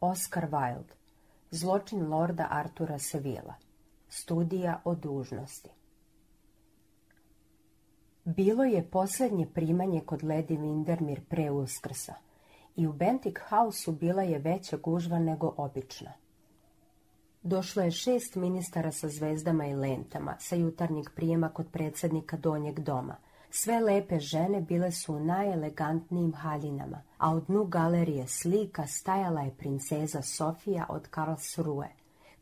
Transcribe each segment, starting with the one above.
Oscar Wilde, Zločin lorda Artura Sevilla, Studija o dužnosti. Bilo je posljednje primanje kod Lady Windermere pre uskrsa i u Bentic Houseu bila je veća gužva nego obična. Došlo je šest ministara sa zvezdama i lentama sa jutarnjeg prijema kod predsjednika Donjeg doma – sve lepe žene bile su u najelegantnijim haljinama, a u dnu galerije slika stajala je princeza Sofija od Karlsruhe,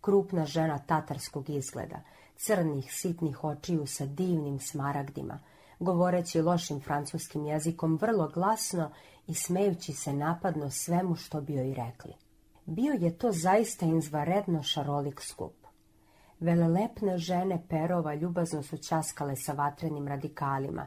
krupna žena tatarskog izgleda, crnih, sitnih očiju sa divnim smaragdima, govoreći lošim francuskim jezikom vrlo glasno i smejući se napadno svemu što bi i rekli. Bio je to zaista izvaredno šarolik skup. Velelepne žene perova ljubazno su časkale sa vatrenim radikalima.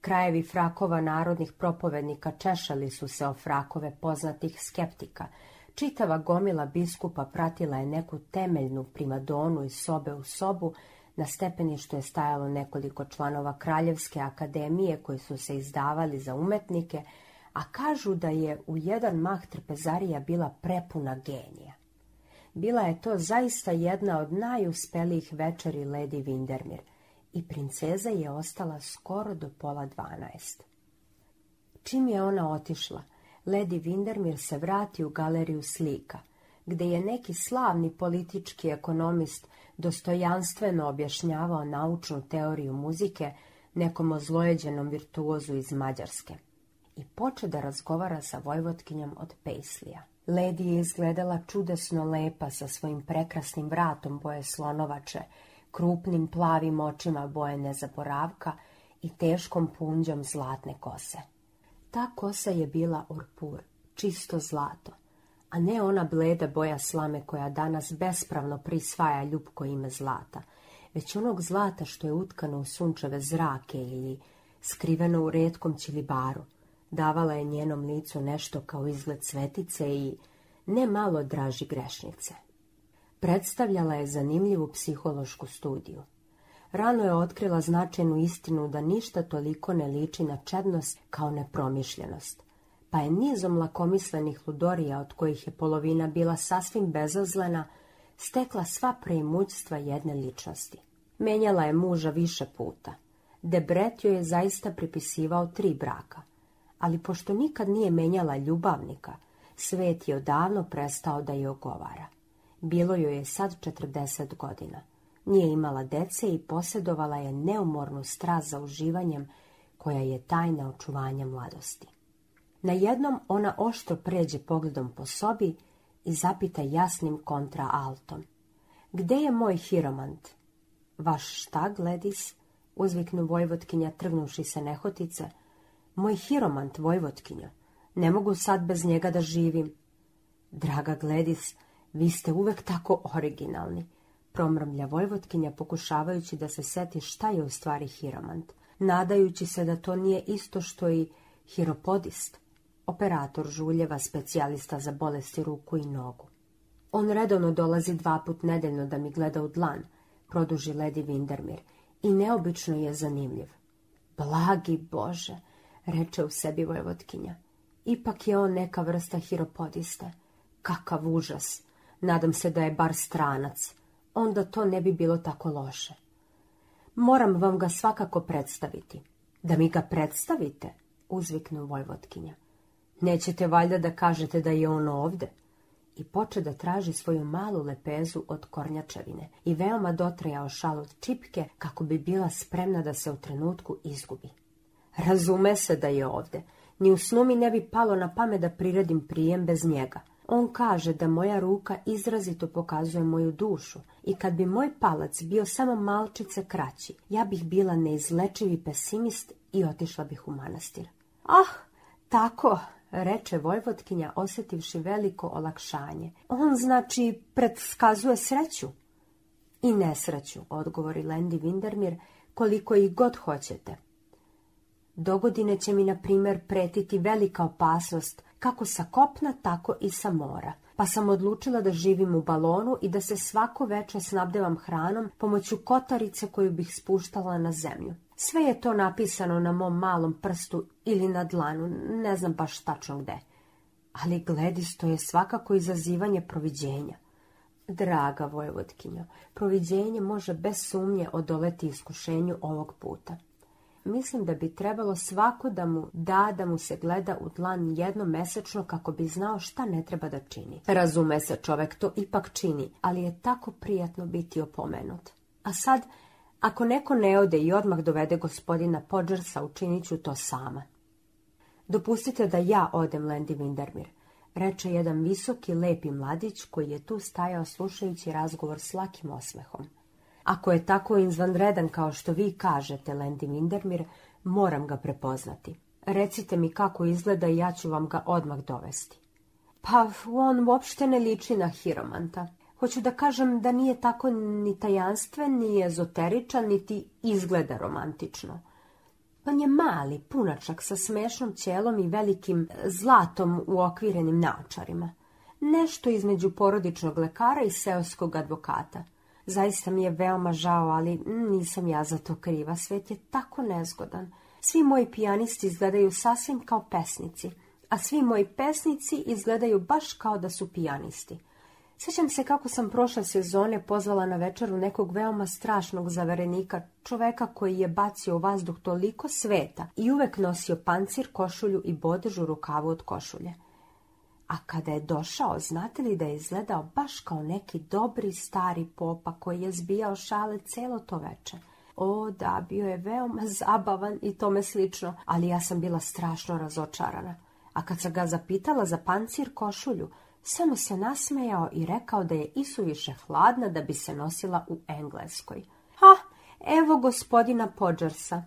Krajevi frakova narodnih propovednika češali su se o frakove poznatih skeptika. Čitava gomila biskupa pratila je neku temeljnu primadonu iz sobe u sobu, na stepeništu je stajalo nekoliko članova Kraljevske akademije koji su se izdavali za umetnike, a kažu da je u jedan mah trpezarija bila prepuna genija. Bila je to zaista jedna od najuspelijih večeri Lady Windermere i princeza je ostala skoro do pola dvanaest. Čim je ona otišla, Lady Windermere se vrati u galeriju slika, gdje je neki slavni politički ekonomist dostojanstveno objašnjavao naučnu teoriju muzike nekom ozlojeđenom virtuozu iz Mađarske i poče da razgovara sa vojvotkinjom od Pejslija. Ledi je izgledala čudesno lepa sa svojim prekrasnim vratom boje slonovače, krupnim plavim očima boje nezaboravka i teškom punđom zlatne kose. Ta kosa je bila orpur, čisto zlato, a ne ona bleda boja slame koja danas bespravno prisvaja ljubko ime zlata, već onog zlata što je utkano u sunčeve zrake ili skriveno u redkom ćilibaru davala je njenom licu nešto kao izgled svetice i ne malo draži grešnice. Predstavljala je zanimljivu psihološku studiju. Rano je otkrila značajnu istinu da ništa toliko ne liči na čednost kao nepromišljenost, pa je nizom lakomislenih ludorija, od kojih je polovina bila sasvim bezazlena, stekla sva preimućstva jedne ličnosti. Menjala je muža više puta. Debret joj je zaista pripisivao tri braka, ali pošto nikad nije menjala ljubavnika, svet je odavno prestao da je ogovara. Bilo joj je sad 40 godina. Nije imala dece i posjedovala je neumornu strast za uživanjem koja je tajna očuvanja mladosti. Na jednom ona oštro pređe pogledom po sobi i zapita jasnim kontra kontraaltom. Gde je moj hiromant? Vaš šta, Gledis? Uzviknu vojvotkinja trgnuši se nehotice, moj hiromant, Vojvotkinja, ne mogu sad bez njega da živim. Draga Gledis, vi ste uvek tako originalni, promrmlja Vojvotkinja pokušavajući da se seti šta je u stvari hiromant, nadajući se da to nije isto što i hiropodist, operator žuljeva, specijalista za bolesti ruku i nogu. On redovno dolazi dva put nedeljno da mi gleda u dlan, produži Ledi Vindermir, i neobično je zanimljiv. Blagi Bože, reče u sebi vojvotkinja. Ipak je on neka vrsta hiropodiste. Kakav užas! Nadam se da je bar stranac. Onda to ne bi bilo tako loše. Moram vam ga svakako predstaviti. Da mi ga predstavite, uzviknu vojvotkinja. Nećete valjda da kažete da je on ovde? I poče da traži svoju malu lepezu od kornjačevine i veoma dotrajao šal od čipke kako bi bila spremna da se u trenutku izgubi. Razume se da je ovdje. Ni u snu mi ne bi palo na pamet da priredim prijem bez njega. On kaže da moja ruka izrazito pokazuje moju dušu i kad bi moj palac bio samo malčice kraći, ja bih bila neizlečivi pesimist i otišla bih u manastir. Ah, tako, reče Vojvotkinja osjetivši veliko olakšanje. On znači predskazuje sreću. I nesreću, odgovori Lendi Vindermir, koliko ih god hoćete. Dogodine će mi, na primjer, pretiti velika opasnost, kako sa kopna, tako i sa mora. Pa sam odlučila da živim u balonu i da se svako večer snabdevam hranom pomoću kotarice koju bih spuštala na zemlju. Sve je to napisano na mom malom prstu ili na dlanu, ne znam baš tačno gde. Ali gledisto je svakako izazivanje proviđenja. Draga Vojvodkinjo, proviđenje može bez sumnje odoleti iskušenju ovog puta. Mislim da bi trebalo svako da mu da da mu se gleda u dlan jednom mesečno kako bi znao šta ne treba da čini. Razume se, čovek to ipak čini, ali je tako prijatno biti opomenut. A sad, ako neko ne ode i odmah dovede gospodina Podžersa, učinit ću to sama. Dopustite da ja odem, Lendi Vindermir, reče jedan visoki, lepi mladić koji je tu stajao slušajući razgovor s lakim osmehom. Ako je tako izvanredan kao što vi kažete, Lendi Vindermir, moram ga prepoznati. Recite mi kako izgleda i ja ću vam ga odmah dovesti. Pa on uopšte ne liči na hiromanta. Hoću da kažem da nije tako ni tajanstven, ni ezoteričan, niti izgleda romantično. On je mali, punačak, sa smešnom ćelom i velikim zlatom u okvirenim naočarima. Nešto između porodičnog lekara i seoskog advokata. Zaista mi je veoma žao, ali nisam ja za to kriva. Svet je tako nezgodan. Svi moji pijanisti izgledaju sasvim kao pesnici, a svi moji pesnici izgledaju baš kao da su pijanisti. Sjećam se kako sam prošle sezone pozvala na večeru nekog veoma strašnog zaverenika, čoveka koji je bacio u vazduh toliko sveta i uvek nosio pancir, košulju i bodežu rukavu od košulje a kada je došao, znate li da je izgledao baš kao neki dobri stari popa koji je zbijao šale celo to večer. O, da, bio je veoma zabavan i tome slično, ali ja sam bila strašno razočarana. A kad sam ga zapitala za pancir košulju, samo se nasmejao i rekao da je isuviše hladna da bi se nosila u Engleskoj. Ha, evo gospodina Podžarsa,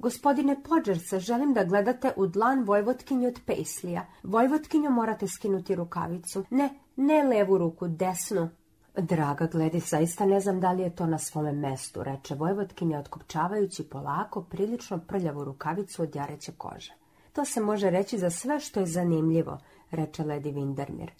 Gospodine Podžerce, želim da gledate u dlan Vojvotkinju od Pejslija. Vojvotkinju morate skinuti rukavicu. Ne, ne levu ruku, desnu. Draga, gledi, zaista ne znam da li je to na svome mestu, reče Vojvotkinja otkopčavajući polako prilično prljavu rukavicu od jareće kože. To se može reći za sve što je zanimljivo, reče Lady Vindermir.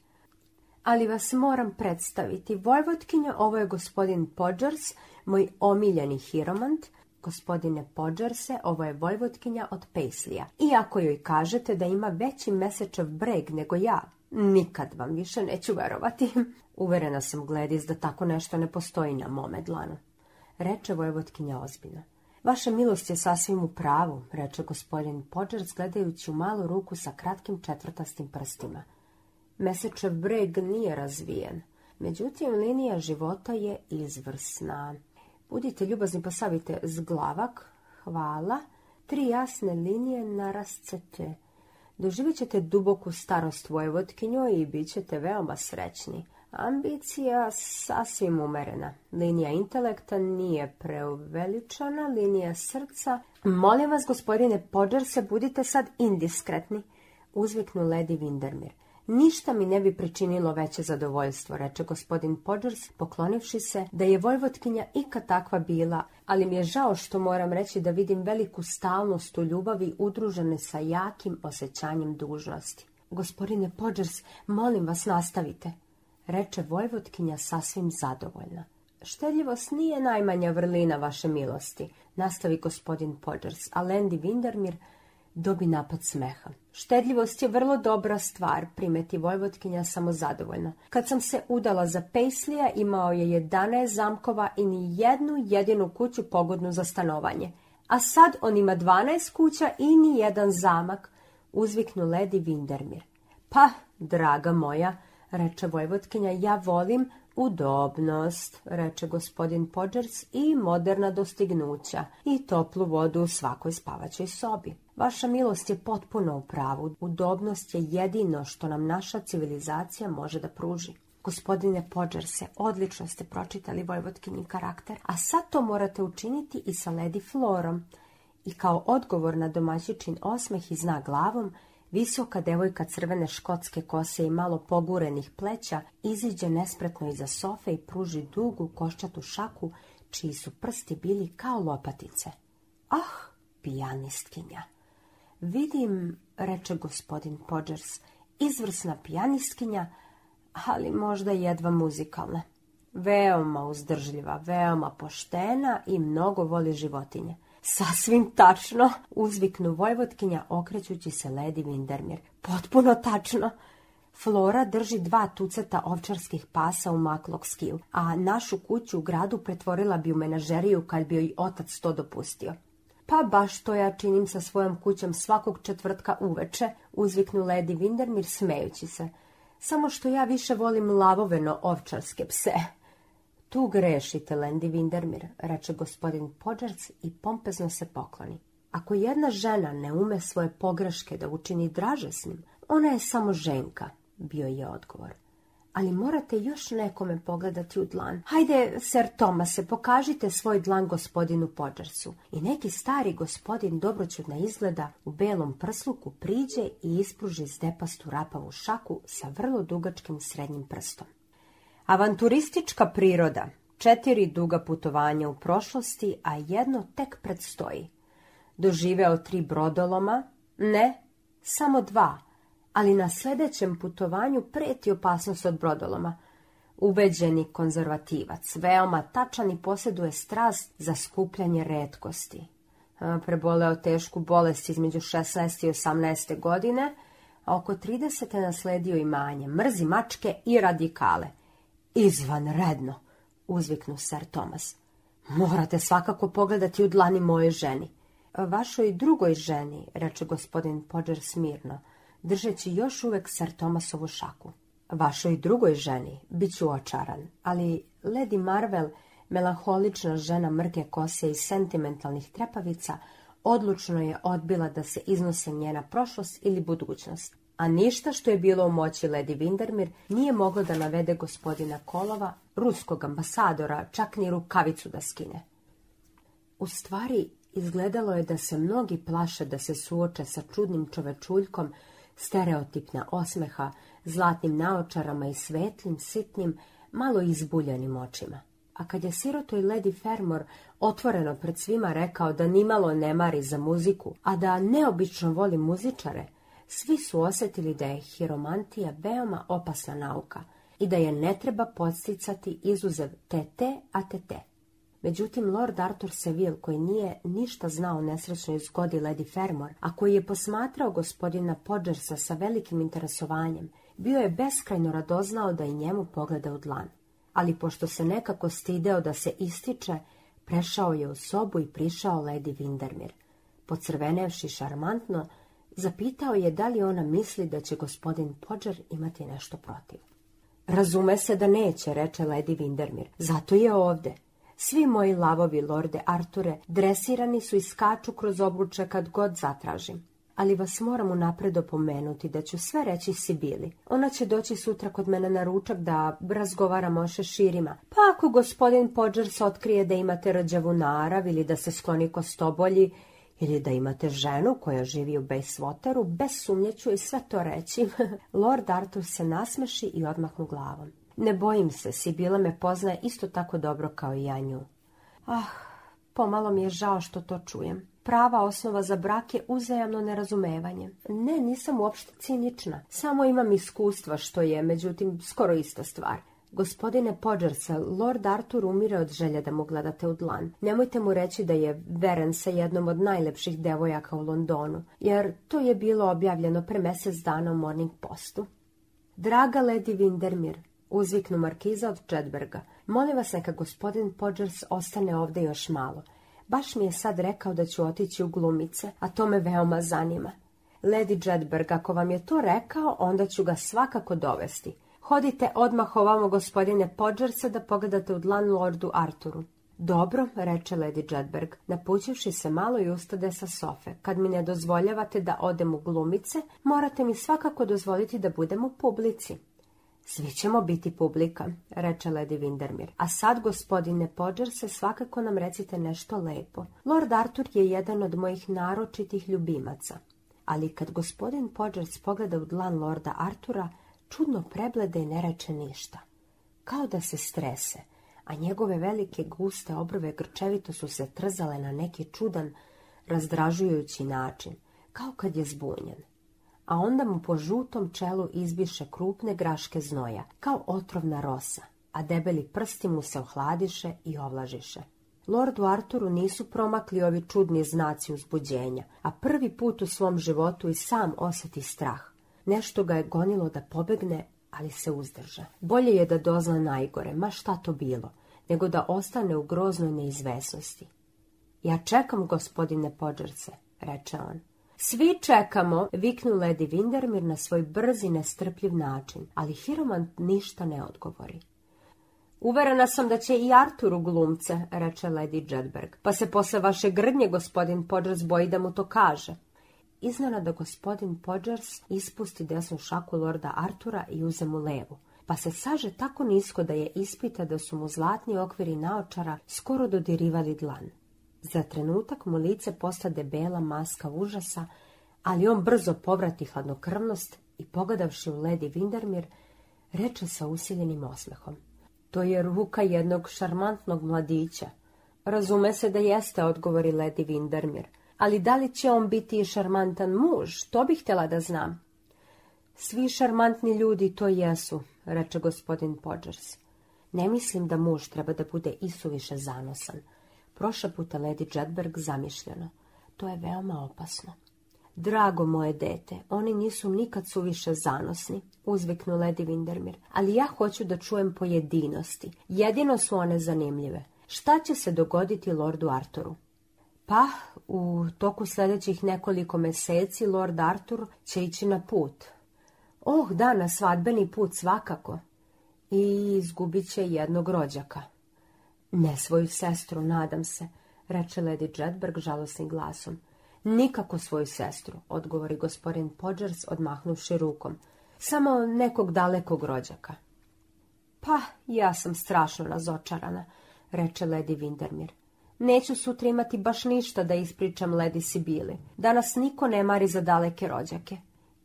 Ali vas moram predstaviti. Vojvotkinja, ovo je gospodin Podžars, moj omiljeni hiromant, gospodine Podžarse, ovo je Vojvotkinja od Pejslija. Iako joj kažete da ima veći mesečev breg nego ja, nikad vam više neću verovati. Uverena sam, Gledis, da tako nešto ne postoji na mome dlanu. Reče Vojvotkinja ozbiljno. Vaša milost je sasvim u pravu, reče gospodin Podžars, gledajući u malu ruku sa kratkim četvrtastim prstima. Mesečev breg nije razvijen. Međutim, linija života je izvrsna. Budite ljubazni pa savite zglavak, hvala, tri jasne linije na rascete. ćete duboku starost vojvodkinju i bit ćete veoma srećni. Ambicija sasvim umerena. Linija intelekta nije preuveličana, linija srca. Molim vas, gospodine Podžer, se budite sad indiskretni, uzviknu Lady Windermere. Ništa mi ne bi pričinilo veće zadovoljstvo, reče gospodin Podgers, poklonivši se, da je Vojvotkinja ikad takva bila, ali mi je žao što moram reći da vidim veliku stalnost u ljubavi udružene sa jakim osjećanjem dužnosti. Gospodine Podgers, molim vas nastavite, reče Vojvotkinja sasvim zadovoljna. Štedljivost nije najmanja vrlina vaše milosti, nastavi gospodin Podgers, a Lendi Vindermir dobi napad smeha. Štedljivost je vrlo dobra stvar, primeti Vojvotkinja samozadovoljna. Kad sam se udala za Pejslija, imao je 11 zamkova i ni jednu jedinu kuću pogodnu za stanovanje. A sad on ima 12 kuća i ni jedan zamak, uzviknu Ledi Vindermir. Pa, draga moja, reče vojvodkinja, ja volim udobnost, reče gospodin Podžers, i moderna dostignuća i toplu vodu u svakoj spavaćoj sobi. Vaša milost je potpuno u pravu. Udobnost je jedino što nam naša civilizacija može da pruži. Gospodine Podžerse, odlično ste pročitali vojvodkinji karakter, a sad to morate učiniti i sa Lady Florom. I kao odgovor na domaćičin osmeh i zna glavom, visoka devojka crvene škotske kose i malo pogurenih pleća iziđe nespretno iza sofe i pruži dugu koščatu šaku, čiji su prsti bili kao lopatice. Ah, pijanistkinja! Vidim, reče gospodin Podgers, izvrsna pijanistkinja, ali možda jedva muzikalna. Veoma uzdržljiva, veoma poštena i mnogo voli životinje. Sasvim tačno, uzviknu Vojvotkinja okrećući se Lady Vindermir. Potpuno tačno. Flora drži dva tuceta ovčarskih pasa u Maklokskiju, a našu kuću u gradu pretvorila bi u menažeriju kad bi joj otac to dopustio. Pa baš to ja činim sa svojom kućom svakog četvrtka uveče, uzviknu Lady Windermir smejući se. Samo što ja više volim lavoveno ovčarske pse. Tu grešite, Lendi Vindermir, reče gospodin Podžarc i pompezno se pokloni. Ako jedna žena ne ume svoje pogreške da učini dražesnim, ona je samo ženka, bio je odgovor ali morate još nekome pogledati u dlan. Hajde, ser Tomase, pokažite svoj dlan gospodinu Podžarsu. I neki stari gospodin dobroćudna izgleda u belom prsluku priđe i ispruži zdepastu rapavu šaku sa vrlo dugačkim srednjim prstom. Avanturistička priroda, četiri duga putovanja u prošlosti, a jedno tek predstoji. Doživeo tri brodoloma, ne, samo dva, ali na sljedećem putovanju preti opasnost od brodoloma. Ubeđeni konzervativac, veoma tačan i posjeduje strast za skupljanje redkosti. Preboleo tešku bolest između 16. i 18. godine, a oko 30. nasledio imanje, mrzi mačke i radikale. Izvanredno, uzviknu Sir Tomas. — Morate svakako pogledati u dlani moje ženi. Vašoj drugoj ženi, reče gospodin Podger smirno, držeći još uvek sar Tomasovu šaku. Vašoj drugoj ženi bit ću očaran, ali Lady Marvel, melaholična žena mrke kose i sentimentalnih trepavica, odlučno je odbila da se iznose njena prošlost ili budućnost. A ništa što je bilo u moći Lady Vindermir, nije moglo da navede gospodina Kolova, ruskog ambasadora, čak ni rukavicu da skine. U stvari, izgledalo je da se mnogi plaše da se suoče sa čudnim čovečuljkom stereotipna osmeha, zlatnim naočarama i svetlim, sitnim, malo izbuljenim očima. A kad je sirotoj Lady Fermor otvoreno pred svima rekao da nimalo ne mari za muziku, a da neobično voli muzičare, svi su osjetili da je hiromantija veoma opasna nauka i da je ne treba podsticati izuzev tete, a tete. Međutim, Lord Arthur Seville, koji nije ništa znao o nesrećnoj zgodi Lady Fermor, a koji je posmatrao gospodina Podgersa sa velikim interesovanjem, bio je beskrajno radoznao da i njemu pogleda u dlan. Ali pošto se nekako stideo da se ističe, prešao je u sobu i prišao Lady Vindermir. Pocrvenevši šarmantno, zapitao je da li ona misli da će gospodin Podger imati nešto protiv. Razume se da neće, reče Lady Vindermir, zato je ovde. Svi moji lavovi, lorde Arture, dresirani su i skaču kroz obruče kad god zatražim. Ali vas moram unapred opomenuti da ću sve reći Sibili. Ona će doći sutra kod mene na ručak da razgovaramo o šeširima. Pa ako gospodin se otkrije da imate rođavu narav ili da se skloni kostobolji, ili da imate ženu koja živi u Bejsvoteru, bez sumnje ću i sve to reći. Lord Arthur se nasmeši i odmahnu glavom. Ne bojim se, Sibila me poznaje isto tako dobro kao i ja nju. Ah, pomalo mi je žao što to čujem. Prava osnova za brak je uzajamno nerazumevanje. Ne, nisam uopšte cinična. Samo imam iskustva što je, međutim, skoro ista stvar. Gospodine Podžersa, Lord Artur umire od želje da mu gledate u dlan. Nemojte mu reći da je veren sa jednom od najlepših devojaka u Londonu, jer to je bilo objavljeno pre mesec dana u Morning Postu. Draga Lady Windermere, uzviknu markiza od Čedberga. Molim vas neka gospodin Podžers ostane ovdje još malo. Baš mi je sad rekao da ću otići u glumice, a to me veoma zanima. Lady Jedberg, ako vam je to rekao, onda ću ga svakako dovesti. Hodite odmah ovamo, gospodine Podžersa, da pogledate u dlan Lordu Arturu. Dobro, reče Lady Jedberg, napućivši se malo i ustade sa sofe. Kad mi ne dozvoljavate da odem u glumice, morate mi svakako dozvoliti da budem u publici. Svi ćemo biti publika, reče Lady Windermere. A sad, gospodine Podger, se svakako nam recite nešto lepo. Lord Arthur je jedan od mojih naročitih ljubimaca. Ali kad gospodin Podgers pogleda u dlan Lorda Artura, čudno preblede i ne reče ništa. Kao da se strese, a njegove velike guste obrove grčevito su se trzale na neki čudan, razdražujući način, kao kad je zbunjen a onda mu po žutom čelu izbiše krupne graške znoja, kao otrovna rosa, a debeli prsti mu se ohladiše i ovlažiše. Lordu Arturu nisu promakli ovi čudni znaci uzbuđenja, a prvi put u svom životu i sam osjeti strah. Nešto ga je gonilo da pobegne, ali se uzdrža. Bolje je da dozna najgore, ma šta to bilo, nego da ostane u groznoj neizvesnosti. Ja čekam, gospodine Pođerce, reče on. Svi čekamo, viknu Lady Windermir na svoj brzi, nestrpljiv način, ali Hiromant ništa ne odgovori. Uverena sam da će i Arturu glumce, reče Lady Jedberg, pa se posle vaše grdnje gospodin Podgers boji da mu to kaže. da gospodin Podgers ispusti desnu šaku lorda Artura i uze mu levu, pa se saže tako nisko da je ispita da su mu zlatni okviri naočara skoro dodirivali dlan. Za trenutak mu lice postade bela maska užasa, ali on brzo povrati hladnokrvnost i pogledavši u ledi Vindermir, reče sa usiljenim osmehom. To je ruka jednog šarmantnog mladića. Razume se da jeste, odgovori ledi Vindermir, ali da li će on biti šarmantan muž, to bih htjela da znam. Svi šarmantni ljudi to jesu, reče gospodin Podgers. Ne mislim da muž treba da bude isuviše zanosan puta Lady Jadberg zamišljeno. To je veoma opasno. Drago moje dete, oni nisu nikad suviše zanosni, uzviknu Lady Windermere, ali ja hoću da čujem pojedinosti. Jedino su one zanimljive. Šta će se dogoditi Lordu Arturu? Pa, u toku sljedećih nekoliko meseci Lord Artur će ići na put. Oh, da, na svadbeni put svakako. I izgubit će jednog rođaka. Ne svoju sestru, nadam se, reče Lady Jedberg žalosnim glasom. Nikako svoju sestru, odgovori gospodin Podgers odmahnuvši rukom. Samo nekog dalekog rođaka. Pa, ja sam strašno razočarana, reče Lady Windermere. Neću sutra imati baš ništa da ispričam Lady Sibili. Danas niko ne mari za daleke rođake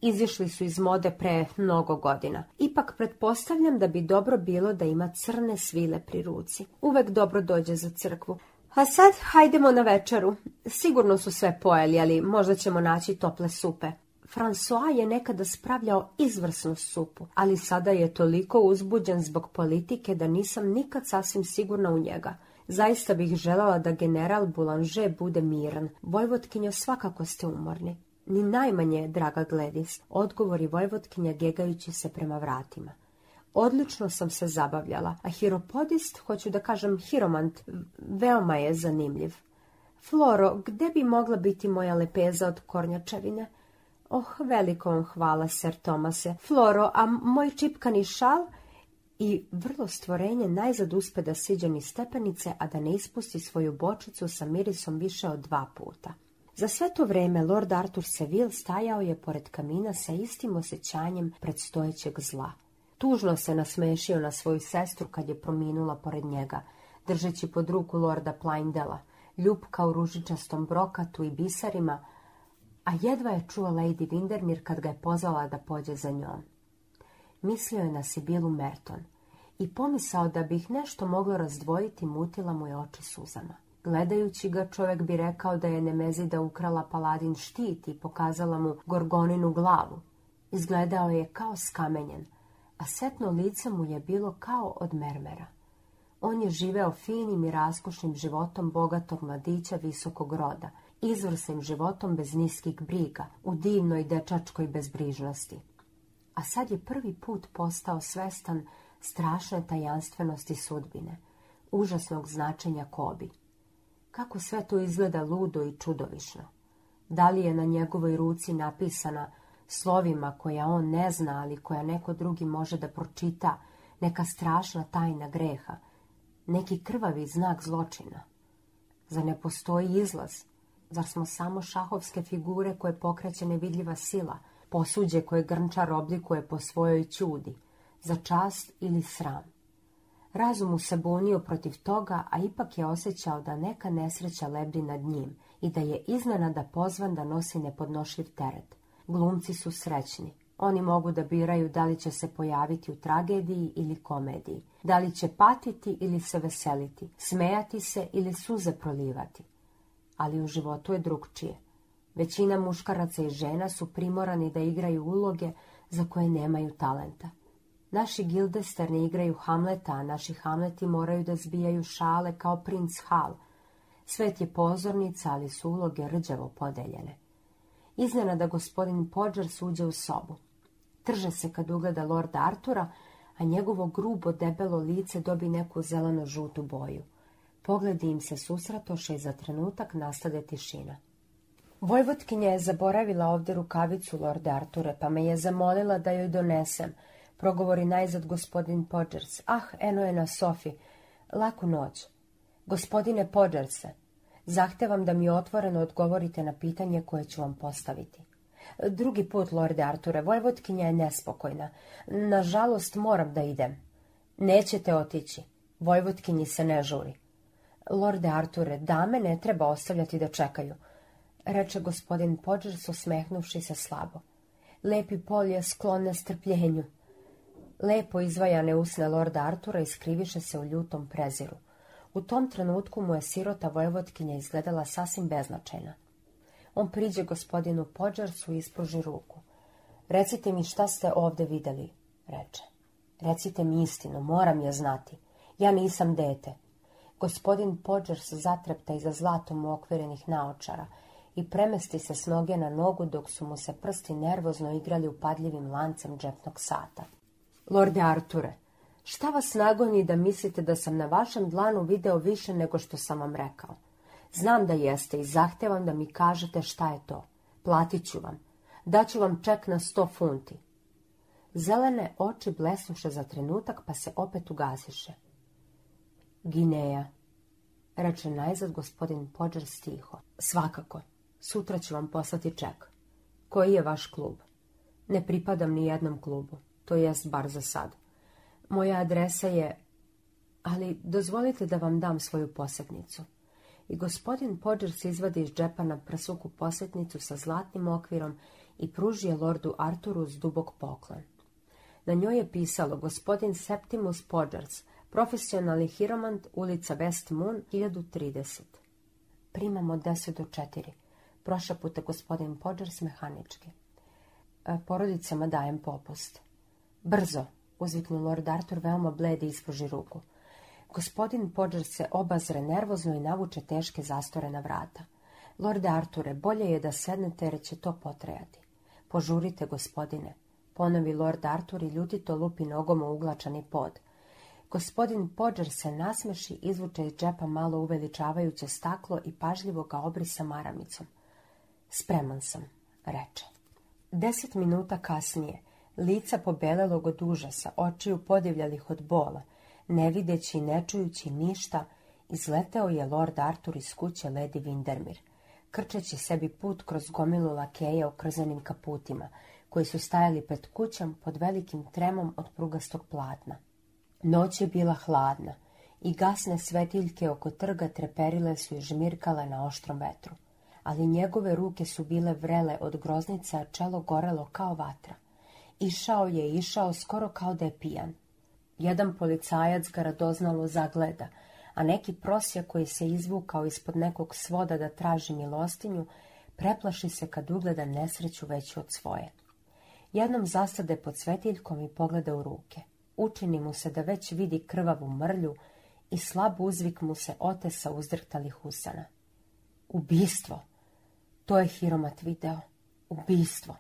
izišli su iz mode pre mnogo godina. Ipak pretpostavljam da bi dobro bilo da ima crne svile pri ruci. Uvek dobro dođe za crkvu. A sad hajdemo na večeru. Sigurno su sve pojeli, ali možda ćemo naći tople supe. François je nekada spravljao izvrsnu supu, ali sada je toliko uzbuđen zbog politike da nisam nikad sasvim sigurna u njega. Zaista bih želala da general Boulanger bude miran. Vojvodkinjo, svakako ste umorni. Ni najmanje, draga Gledis, odgovori vojvodkinja gegajući se prema vratima. Odlično sam se zabavljala, a hiropodist, hoću da kažem hiromant, veoma je zanimljiv. Floro, gde bi mogla biti moja lepeza od kornjačevine? Oh, veliko vam hvala, ser Tomase. Floro, a moj čipkani šal? I vrlo stvorenje najzad uspe da siđe ni stepenice, a da ne ispusti svoju bočicu sa mirisom više od dva puta. Za sve to vrijeme Lord Arthur Seville stajao je pored kamina sa istim osjećanjem predstojećeg zla. Tužno se nasmešio na svoju sestru kad je prominula pored njega, držeći pod ruku Lorda Plaindela, ljupka u ružičastom brokatu i bisarima, a jedva je čuo Lady Windermir kad ga je pozvala da pođe za njom. Mislio je na Sibilu Merton i pomisao da bi ih nešto moglo razdvojiti mutila mu je oči suzama. Gledajući ga, čovjek bi rekao da je Nemezida ukrala paladin štit i pokazala mu gorgoninu glavu. Izgledao je kao skamenjen, a setno lice mu je bilo kao od mermera. On je živeo finim i raskošnim životom bogatog mladića visokog roda, izvrsnim životom bez niskih briga, u divnoj dečačkoj bezbrižnosti. A sad je prvi put postao svestan strašne tajanstvenosti sudbine, užasnog značenja kobi. Kako sve to izgleda ludo i čudovišno. Da li je na njegovoj ruci napisana slovima koja on ne zna, ali koja neko drugi može da pročita, neka strašna tajna greha, neki krvavi znak zločina. Zar ne postoji izlaz? Zar smo samo šahovske figure koje pokreće nevidljiva sila, posuđe koje grnčar oblikuje po svojoj ćudi, za čast ili sram? Razum mu se bunio protiv toga, a ipak je osjećao da neka nesreća lebdi nad njim i da je iznenada pozvan da nosi nepodnošljiv teret. Glumci su srećni. Oni mogu da biraju da li će se pojaviti u tragediji ili komediji, da li će patiti ili se veseliti, smejati se ili suze prolivati. Ali u životu je drugčije. Većina muškaraca i žena su primorani da igraju uloge za koje nemaju talenta. Naši gildester ne igraju Hamleta, a naši Hamleti moraju da zbijaju šale kao princ Hal. Svet je pozornica, ali su uloge rđavo podeljene. da gospodin Podžar suđe u sobu. Trže se kad ugleda lorda Artura, a njegovo grubo, debelo lice dobi neku zeleno-žutu boju. Pogledi im se susratoše i za trenutak nastade tišina. Vojvotkinja je zaboravila ovdje rukavicu lorda Arture, pa me je zamolila da joj donesem, progovori najzad gospodin Podžers. Ah, eno je na Sofi. Laku noć. Gospodine Podžerse, zahtevam da mi otvoreno odgovorite na pitanje koje ću vam postaviti. Drugi put, Lorde Arture, Vojvotkinja je nespokojna. Nažalost, moram da idem. Nećete otići. Vojvotkinji se ne žuri. Lorde Arture, dame ne treba ostavljati da čekaju, reče gospodin Podžers osmehnuvši se slabo. Lepi polje je sklon na strpljenju. Lepo izvajane usne lorda Artura iskriviše se u ljutom preziru. U tom trenutku mu je sirota vojvotkinja izgledala sasvim beznačajna. On priđe gospodinu Podžarsu i ispruži ruku. Recite mi šta ste ovde vidjeli, reče. Recite mi istinu, moram je znati. Ja nisam dete. Gospodin Podžars zatrepta iza zlatom okvirenih naočara i premesti se s noge na nogu dok su mu se prsti nervozno igrali upadljivim lancem džepnog sata. Lorde Arture, šta vas nagoni da mislite da sam na vašem dlanu video više nego što sam vam rekao? Znam da jeste i zahtevam da mi kažete šta je to. Platit ću vam. Daću vam ček na sto funti. Zelene oči blesnuše za trenutak pa se opet ugasiše. Gineja, reče najzad gospodin Pođer stiho. Svakako, sutra ću vam poslati ček. Koji je vaš klub? Ne pripadam ni jednom klubu to jest bar za sad. Moja adresa je... Ali dozvolite da vam dam svoju posetnicu. I gospodin Podgers izvadi iz džepa na prsuku posjetnicu sa zlatnim okvirom i pruži je lordu Arturu s dubog poklon. Na njoj je pisalo gospodin Septimus Podgers, profesionalni hiromant, ulica West Moon, 1030. Primamo 10 do 4. Prošla gospodin Podgers mehanički. E, porodicama dajem popust. Brzo, uzviknu Lord Arthur veoma bledi ispoži ruku. Gospodin Podger se obazre nervozno i navuče teške zastore na vrata. Lorde Arture, bolje je da sednete jer će to potrejati. Požurite, gospodine. Ponovi Lord Artur i ljutito lupi nogom u uglačani pod. Gospodin Podger se nasmeši, izvuče iz džepa malo uveličavajuće staklo i pažljivo ga sa maramicom. Spreman sam, reče. Deset minuta kasnije lica pobelelog od užasa, očiju podivljalih od bola, ne videći i ne čujući ništa, izleteo je Lord Artur iz kuće Lady Vindermir, krčeći sebi put kroz gomilu lakeja okrzanim kaputima, koji su stajali pred kućom pod velikim tremom od prugastog platna. Noć je bila hladna i gasne svetiljke oko trga treperile su i žmirkale na oštrom vetru, ali njegove ruke su bile vrele od groznica, a čelo gorelo kao vatra. Išao je išao skoro kao da je pijan. Jedan policajac ga radoznalo zagleda, a neki prosjak koji se izvukao ispod nekog svoda da traži milostinju, preplaši se kad ugleda nesreću veću od svoje. Jednom zasade pod svetiljkom i pogleda u ruke. Učini mu se da već vidi krvavu mrlju i slab uzvik mu se otesa uzdrhtalih usana. Ubistvo! To je Hiromat video. Ubistvo!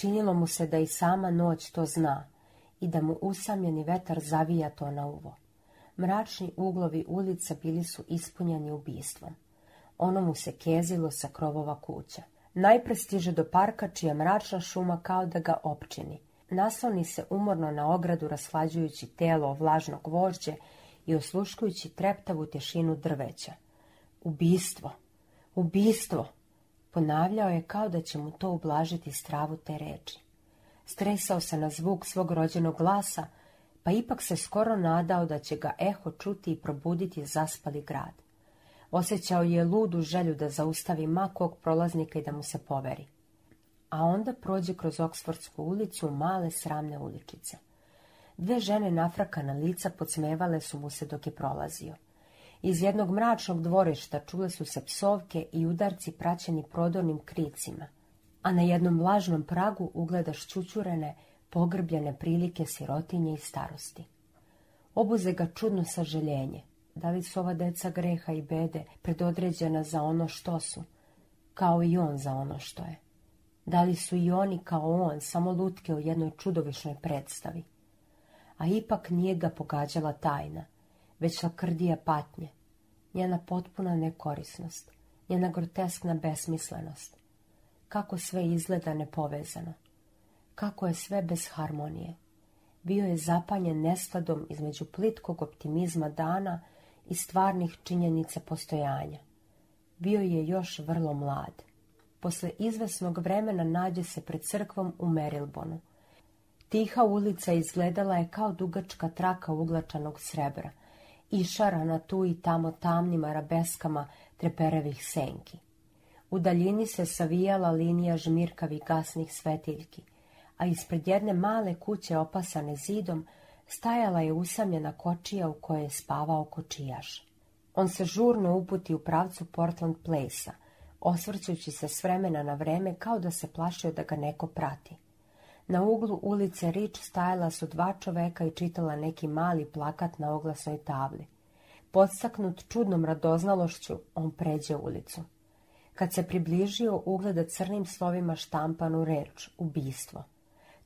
Činilo mu se da i sama noć to zna i da mu usamljeni vetar zavija to na uvo. Mračni uglovi ulica bili su ispunjeni ubistvom. Ono mu se kezilo sa krovova kuća. Najpre stiže do parka čija mračna šuma kao da ga opčini. Nasloni se umorno na ogradu raslađujući telo vlažnog vožđe i osluškujući treptavu tješinu drveća. Ubistvo! Ubistvo! Ponavljao je kao da će mu to ublažiti stravu te reči. Stresao se na zvuk svog rođenog glasa, pa ipak se skoro nadao da će ga eho čuti i probuditi zaspali grad. Osjećao je ludu želju da zaustavi makog prolaznika i da mu se poveri. A onda prođe kroz Oksfordsku ulicu u male sramne uličice. Dve žene nafraka na lica podsmevale su mu se dok je prolazio. Iz jednog mračnog dvorišta čule su se psovke i udarci praćeni prodornim kricima, a na jednom lažnom pragu ugledaš čučurene, pogrbljene prilike sirotinje i starosti. Obuze ga čudno saželjenje, da li su ova deca greha i bede predodređena za ono što su, kao i on za ono što je. Da li su i oni kao on samo lutke u jednoj čudovišnoj predstavi? A ipak nije ga pogađala tajna, već lakrdije patnje, njena potpuna nekorisnost, njena groteskna besmislenost. Kako sve izgleda nepovezano, kako je sve bez harmonije. Bio je zapanjen neskladom između plitkog optimizma dana i stvarnih činjenica postojanja. Bio je još vrlo mlad. Posle izvesnog vremena nađe se pred crkvom u Merilbonu. Tiha ulica izgledala je kao dugačka traka uglačanog srebra, na tu i tamo tamnim arabeskama treperevih senki. U daljini se savijala linija žmirkavih gasnih svetiljki, a ispred jedne male kuće opasane zidom stajala je usamljena kočija u kojoj je spavao kočijaš. On se žurno uputi u pravcu Portland Place-a, osvrćući se s vremena na vreme kao da se plašio da ga neko prati. Na uglu ulice Rič stajala su dva čoveka i čitala neki mali plakat na oglasnoj tabli. Podstaknut čudnom radoznalošću, on pređe ulicu. Kad se približio, ugleda crnim slovima štampanu reč, ubistvo.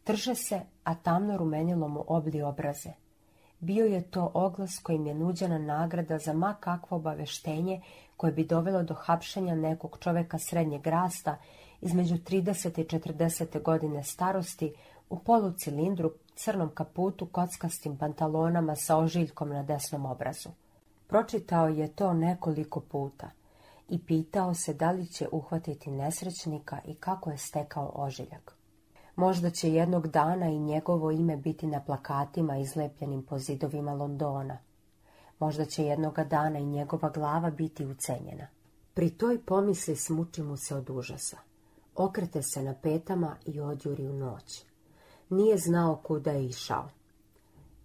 Trže se, a tamno rumenilo mu obli obraze. Bio je to oglas kojim je nuđena nagrada za ma kakvo obaveštenje koje bi dovelo do hapšenja nekog čoveka srednjeg rasta između 30. i 40. godine starosti, u polucilindru, crnom kaputu, kockastim pantalonama sa ožiljkom na desnom obrazu. Pročitao je to nekoliko puta i pitao se da li će uhvatiti nesrećnika i kako je stekao ožiljak. Možda će jednog dana i njegovo ime biti na plakatima izlepljenim po zidovima Londona. Možda će jednoga dana i njegova glava biti ucenjena. Pri toj pomisli smuči mu se od užasa. Okrete se na petama i odjuri u noć. Nije znao kuda je išao.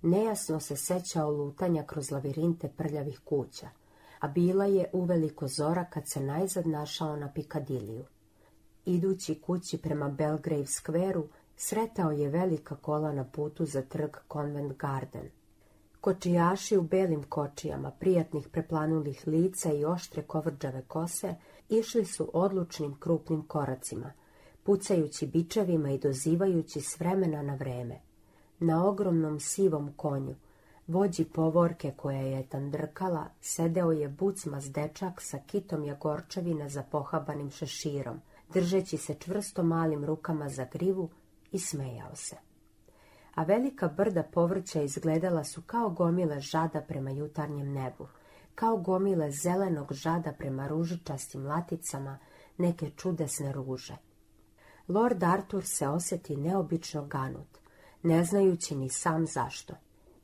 Nejasno se sećao lutanja kroz lavirinte prljavih kuća, a bila je uveliko zora kad se najzad našao na Pikadiliju. Idući kući prema Belgrave skveru, sretao je velika kola na putu za trg Convent Garden. Kočijaši u belim kočijama, prijatnih preplanulih lica i oštre kovrđave kose – išli su odlučnim krupnim koracima, pucajući bičevima i dozivajući s vremena na vreme. Na ogromnom sivom konju, vođi povorke koja je drkala, sedeo je bucmas dečak sa kitom jagorčevina za pohabanim šeširom, držeći se čvrsto malim rukama za grivu i smejao se. A velika brda povrća izgledala su kao gomile žada prema jutarnjem nebu kao gomile zelenog žada prema ružičastim laticama neke čudesne ruže. Lord Arthur se osjeti neobično ganut, ne znajući ni sam zašto.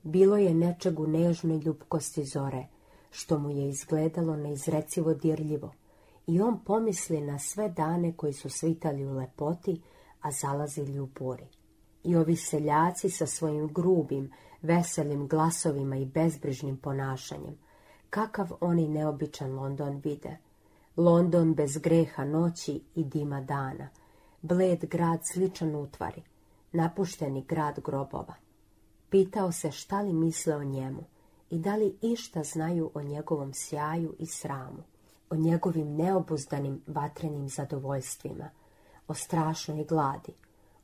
Bilo je nečeg u nežnoj ljubkosti zore, što mu je izgledalo neizrecivo dirljivo, i on pomisli na sve dane koji su svitali u lepoti, a zalazili u buri. I ovi seljaci sa svojim grubim, veselim glasovima i bezbrižnim ponašanjem, kakav oni neobičan London vide. London bez greha noći i dima dana. Bled grad sličan utvari. Napušteni grad grobova. Pitao se šta li misle o njemu i da li išta znaju o njegovom sjaju i sramu, o njegovim neobuzdanim vatrenim zadovoljstvima, o strašnoj gladi,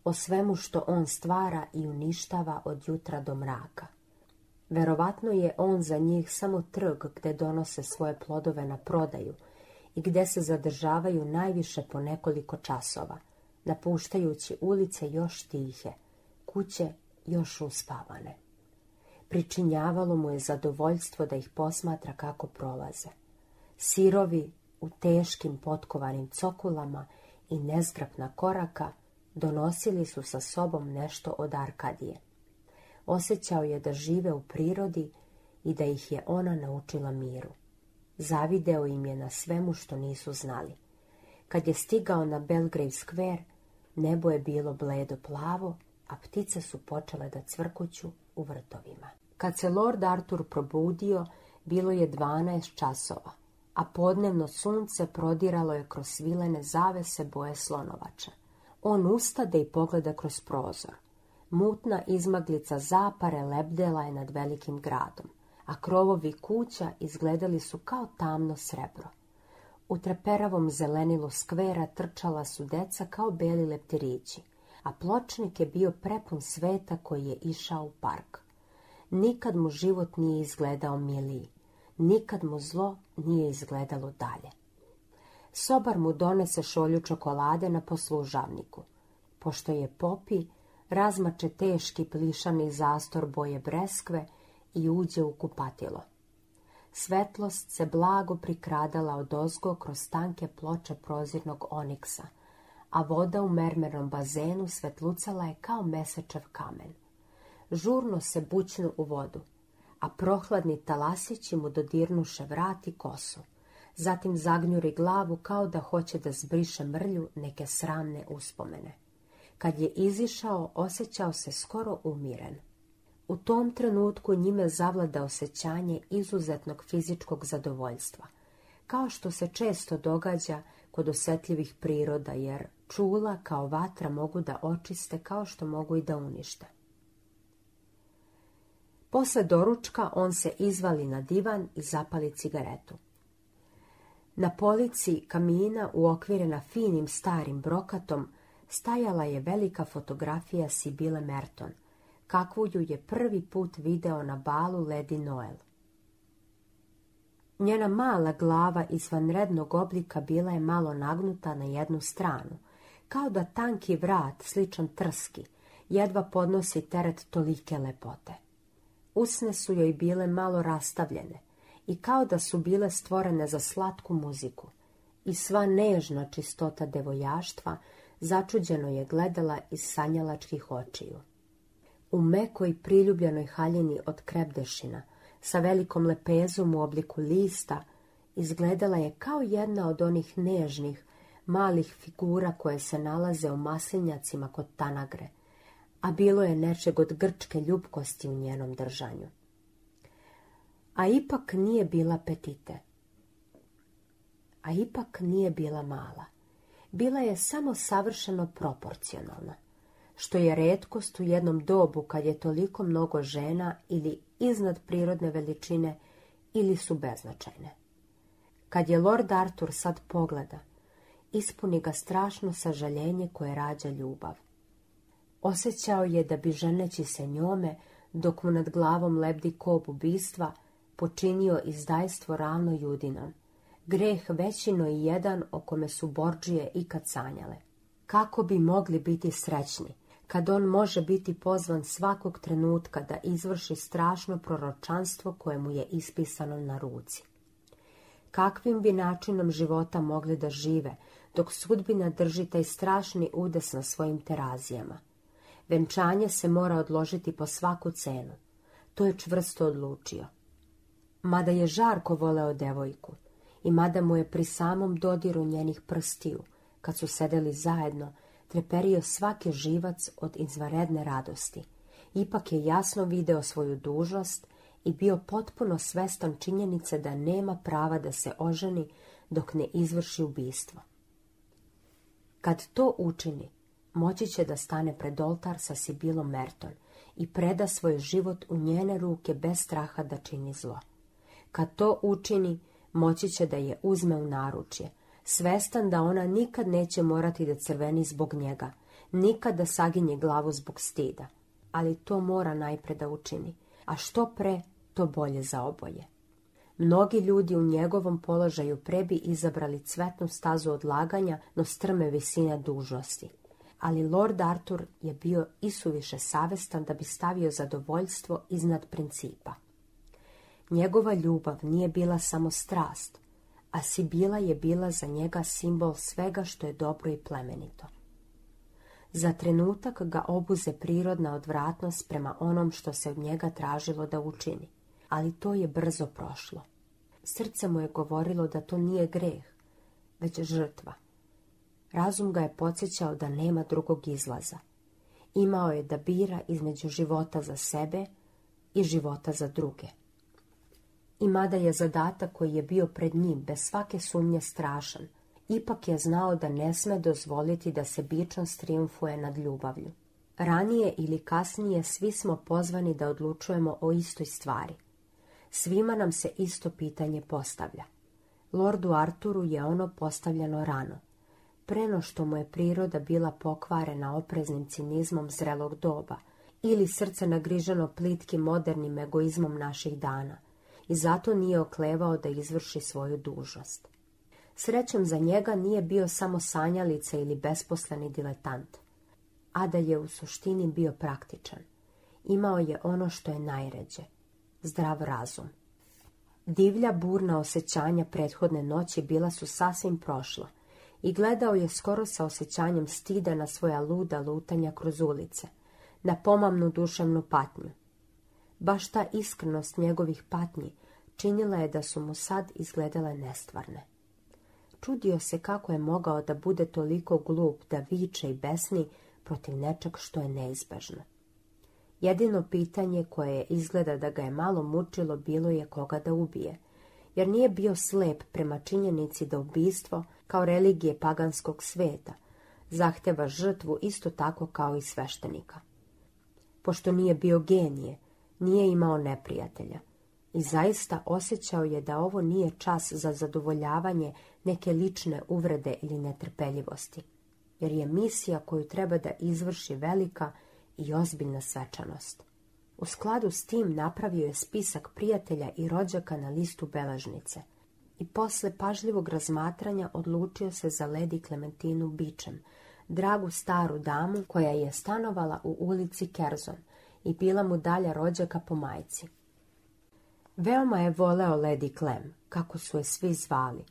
o svemu što on stvara i uništava od jutra do mraka. Verovatno je on za njih samo trg gdje donose svoje plodove na prodaju i gdje se zadržavaju najviše po nekoliko časova, napuštajući ulice još tihe, kuće još uspavane. Pričinjavalo mu je zadovoljstvo da ih posmatra kako prolaze. Sirovi u teškim potkovanim cokulama i nezgrapna koraka donosili su sa sobom nešto od Arkadije. Osjećao je da žive u prirodi i da ih je ona naučila miru. Zavideo im je na svemu što nisu znali. Kad je stigao na Belgrave Square, nebo je bilo bledo plavo, a ptice su počele da cvrkuću u vrtovima. Kad se Lord Artur probudio, bilo je dvanaest časova, a podnevno sunce prodiralo je kroz svilene zavese boje slonovača. On ustade i pogleda kroz prozor. Mutna izmaglica zapare lebdela je nad velikim gradom, a krovovi kuća izgledali su kao tamno srebro. U treperavom zelenilu skvera trčala su deca kao beli leptirići, a pločnik je bio prepun sveta koji je išao u park. Nikad mu život nije izgledao miliji, nikad mu zlo nije izgledalo dalje. Sobar mu donese šolju čokolade na poslužavniku. Pošto je popi, razmače teški plišani zastor boje breskve i uđe u kupatilo. Svetlost se blago prikradala od ozgo kroz tanke ploče prozirnog oniksa, a voda u mermernom bazenu svetlucala je kao mesečev kamen. Žurno se bućnu u vodu, a prohladni talasići mu dodirnuše vrat i kosu. Zatim zagnjuri glavu kao da hoće da zbriše mrlju neke sramne uspomene. Kad je izišao, osjećao se skoro umiren. U tom trenutku njime zavlada osjećanje izuzetnog fizičkog zadovoljstva, kao što se često događa kod osjetljivih priroda, jer čula kao vatra mogu da očiste kao što mogu i da unište. Posle doručka on se izvali na divan i zapali cigaretu. Na polici kamina, uokvirena finim starim brokatom, stajala je velika fotografija Sibile Merton, kakvu ju je prvi put video na balu Lady Noel. Njena mala glava izvanrednog oblika bila je malo nagnuta na jednu stranu, kao da tanki vrat, sličan trski, jedva podnosi teret tolike lepote. Usne su joj bile malo rastavljene i kao da su bile stvorene za slatku muziku i sva nežna čistota devojaštva začuđeno je gledala iz sanjalačkih očiju. U mekoj priljubljenoj haljini od krebdešina, sa velikom lepezom u obliku lista, izgledala je kao jedna od onih nežnih, malih figura koje se nalaze u maslinjacima kod Tanagre, a bilo je nečeg od grčke ljubkosti u njenom držanju. A ipak nije bila petite. A ipak nije bila mala bila je samo savršeno proporcionalna, što je redkost u jednom dobu kad je toliko mnogo žena ili iznad prirodne veličine ili su beznačajne. Kad je Lord Artur sad pogleda, ispuni ga strašno sažaljenje koje rađa ljubav. Osećao je da bi ženeći se njome, dok mu nad glavom lebdi kob ubistva, počinio izdajstvo ravno judinom greh većino i jedan o kome su Borđije ikad sanjale. Kako bi mogli biti srećni, kad on može biti pozvan svakog trenutka da izvrši strašno proročanstvo koje mu je ispisano na ruci? Kakvim bi načinom života mogli da žive, dok sudbina drži taj strašni udes na svojim terazijama? Venčanje se mora odložiti po svaku cenu. To je čvrsto odlučio. Mada je žarko voleo devojku, i mada mu je pri samom dodiru njenih prstiju, kad su sedeli zajedno, treperio svaki živac od izvaredne radosti. Ipak je jasno video svoju dužnost i bio potpuno svestan činjenice da nema prava da se oženi dok ne izvrši ubistvo. Kad to učini, moći će da stane pred oltar sa Sibilom Merton i preda svoj život u njene ruke bez straha da čini zlo. Kad to učini, moći će da je uzme u naručje, svestan da ona nikad neće morati da crveni zbog njega, nikad da saginje glavu zbog stida. Ali to mora najpre da učini, a što pre, to bolje za oboje. Mnogi ljudi u njegovom položaju prebi izabrali cvetnu stazu odlaganja no strme visine dužnosti. Ali Lord Artur je bio isuviše savestan da bi stavio zadovoljstvo iznad principa. Njegova ljubav nije bila samo strast, a Sibila je bila za njega simbol svega što je dobro i plemenito. Za trenutak ga obuze prirodna odvratnost prema onom što se od njega tražilo da učini, ali to je brzo prošlo. Srce mu je govorilo da to nije greh, već žrtva. Razum ga je podsjećao da nema drugog izlaza. Imao je da bira između života za sebe i života za druge. I mada je zadatak koji je bio pred njim bez svake sumnje strašan, ipak je znao da ne sme dozvoliti da se bičan triumfuje nad ljubavlju. Ranije ili kasnije svi smo pozvani da odlučujemo o istoj stvari. Svima nam se isto pitanje postavlja. Lordu Arturu je ono postavljeno rano. Preno što mu je priroda bila pokvarena opreznim cinizmom zrelog doba ili srce nagriženo plitkim modernim egoizmom naših dana – i zato nije oklevao da izvrši svoju dužnost. Srećom za njega nije bio samo sanjalica ili besposleni diletant, a da je u suštini bio praktičan. Imao je ono što je najređe, zdrav razum. Divlja burna osjećanja prethodne noći bila su sasvim prošla i gledao je skoro sa osjećanjem stida na svoja luda lutanja kroz ulice, na pomamnu duševnu patnju. Baš ta iskrenost njegovih patnji činila je da su mu sad izgledale nestvarne. Čudio se kako je mogao da bude toliko glup, da viče i besni protiv nečeg što je neizbežno. Jedino pitanje koje je izgleda da ga je malo mučilo bilo je koga da ubije, jer nije bio slep prema činjenici da ubistvo, kao religije paganskog sveta, zahteva žrtvu isto tako kao i sveštenika. Pošto nije bio genije, nije imao neprijatelja i zaista osjećao je da ovo nije čas za zadovoljavanje neke lične uvrede ili netrpeljivosti, jer je misija koju treba da izvrši velika i ozbiljna svečanost. U skladu s tim napravio je spisak prijatelja i rođaka na listu belažnice i posle pažljivog razmatranja odlučio se za ledi Klementinu Bičem, dragu staru damu koja je stanovala u ulici Kerzon i bila mu dalja rođaka po majci. Veoma je voleo Lady Clem, kako su je svi zvali,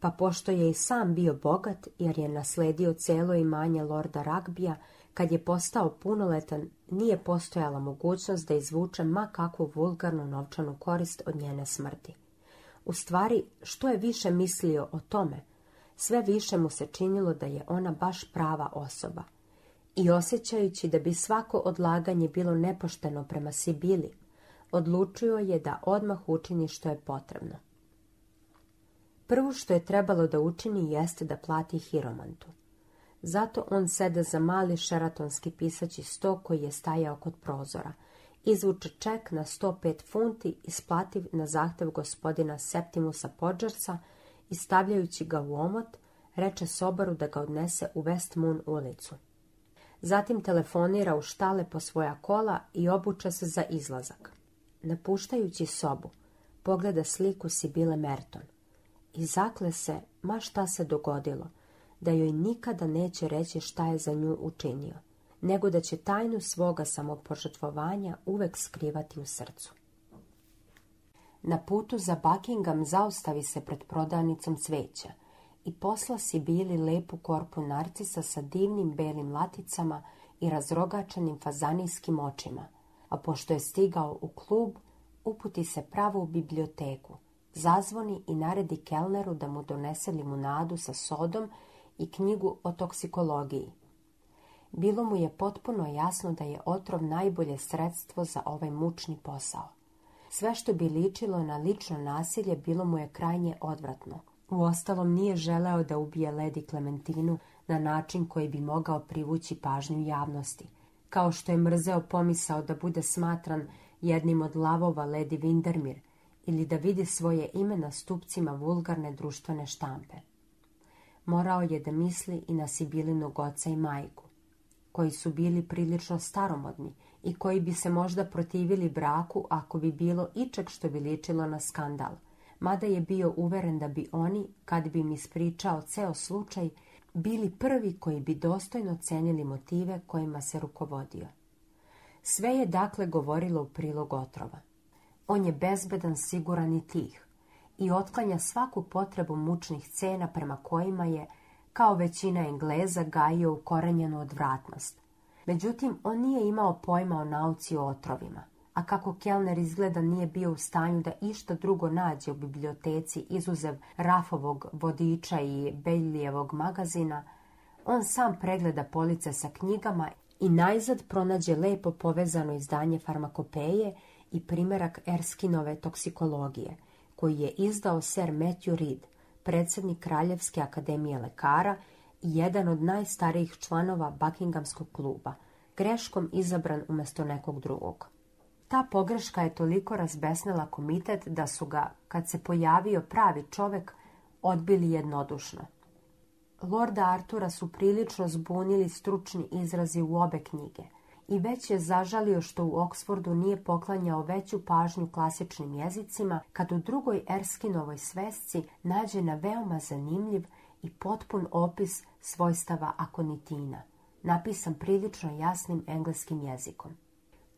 pa pošto je i sam bio bogat, jer je nasledio celo imanje lorda Ragbija, kad je postao punoletan, nije postojala mogućnost da izvuče ma kakvu vulgarnu novčanu korist od njene smrti. U stvari, što je više mislio o tome, sve više mu se činilo da je ona baš prava osoba. I osjećajući da bi svako odlaganje bilo nepošteno prema Sibili, odlučio je da odmah učini što je potrebno. Prvo što je trebalo da učini jeste da plati Hiromantu. Zato on sede za mali šeratonski pisaći sto koji je stajao kod prozora, izvuče ček na 105 funti isplativ na zahtev gospodina Septimusa Podžarca i stavljajući ga u omot, reče sobaru da ga odnese u West Moon ulicu. Zatim telefonira u štale po svoja kola i obuče se za izlazak napuštajući sobu, pogleda sliku Sibile Merton i zakle se, ma šta se dogodilo, da joj nikada neće reći šta je za nju učinio, nego da će tajnu svoga samopožrtvovanja uvek skrivati u srcu. Na putu za Buckingham zaustavi se pred prodavnicom cveća i posla si bili lepu korpu narcisa sa divnim belim laticama i razrogačenim fazanijskim očima, a pošto je stigao u klub, uputi se pravo u biblioteku, zazvoni i naredi kelneru da mu donese limunadu sa sodom i knjigu o toksikologiji. Bilo mu je potpuno jasno da je otrov najbolje sredstvo za ovaj mučni posao. Sve što bi ličilo na lično nasilje bilo mu je krajnje odvratno. Uostalom nije želeo da ubije Ledi Klementinu na način koji bi mogao privući pažnju javnosti – kao što je mrzeo pomisao da bude smatran jednim od lavova Lady Vindermir ili da vidi svoje ime na stupcima vulgarne društvene štampe. Morao je da misli i na Sibilinog oca i majku, koji su bili prilično staromodni i koji bi se možda protivili braku ako bi bilo ičeg što bi ličilo na skandal, mada je bio uveren da bi oni, kad bi im ispričao ceo slučaj, bili prvi koji bi dostojno cenili motive kojima se rukovodio. Sve je dakle govorilo u prilog otrova. On je bezbedan, siguran i tih i otklanja svaku potrebu mučnih cena prema kojima je, kao većina Engleza, gajio ukorenjenu odvratnost. Međutim, on nije imao pojma o nauci o otrovima a kako Kelner izgleda nije bio u stanju da išta drugo nađe u biblioteci izuzev Rafovog vodiča i Bejlijevog magazina, on sam pregleda police sa knjigama i najzad pronađe lepo povezano izdanje farmakopeje i primjerak Erskinove toksikologije, koji je izdao Sir Matthew Reed, predsjednik Kraljevske akademije lekara i jedan od najstarijih članova Buckinghamskog kluba, greškom izabran umjesto nekog drugog. Ta pogreška je toliko razbesnela komitet da su ga, kad se pojavio pravi čovek, odbili jednodušno. Lorda Artura su prilično zbunili stručni izrazi u obe knjige i već je zažalio što u Oksfordu nije poklanjao veću pažnju klasičnim jezicima kad u drugoj Erskinovoj svesci nađe na veoma zanimljiv i potpun opis svojstava akonitina, napisan prilično jasnim engleskim jezikom.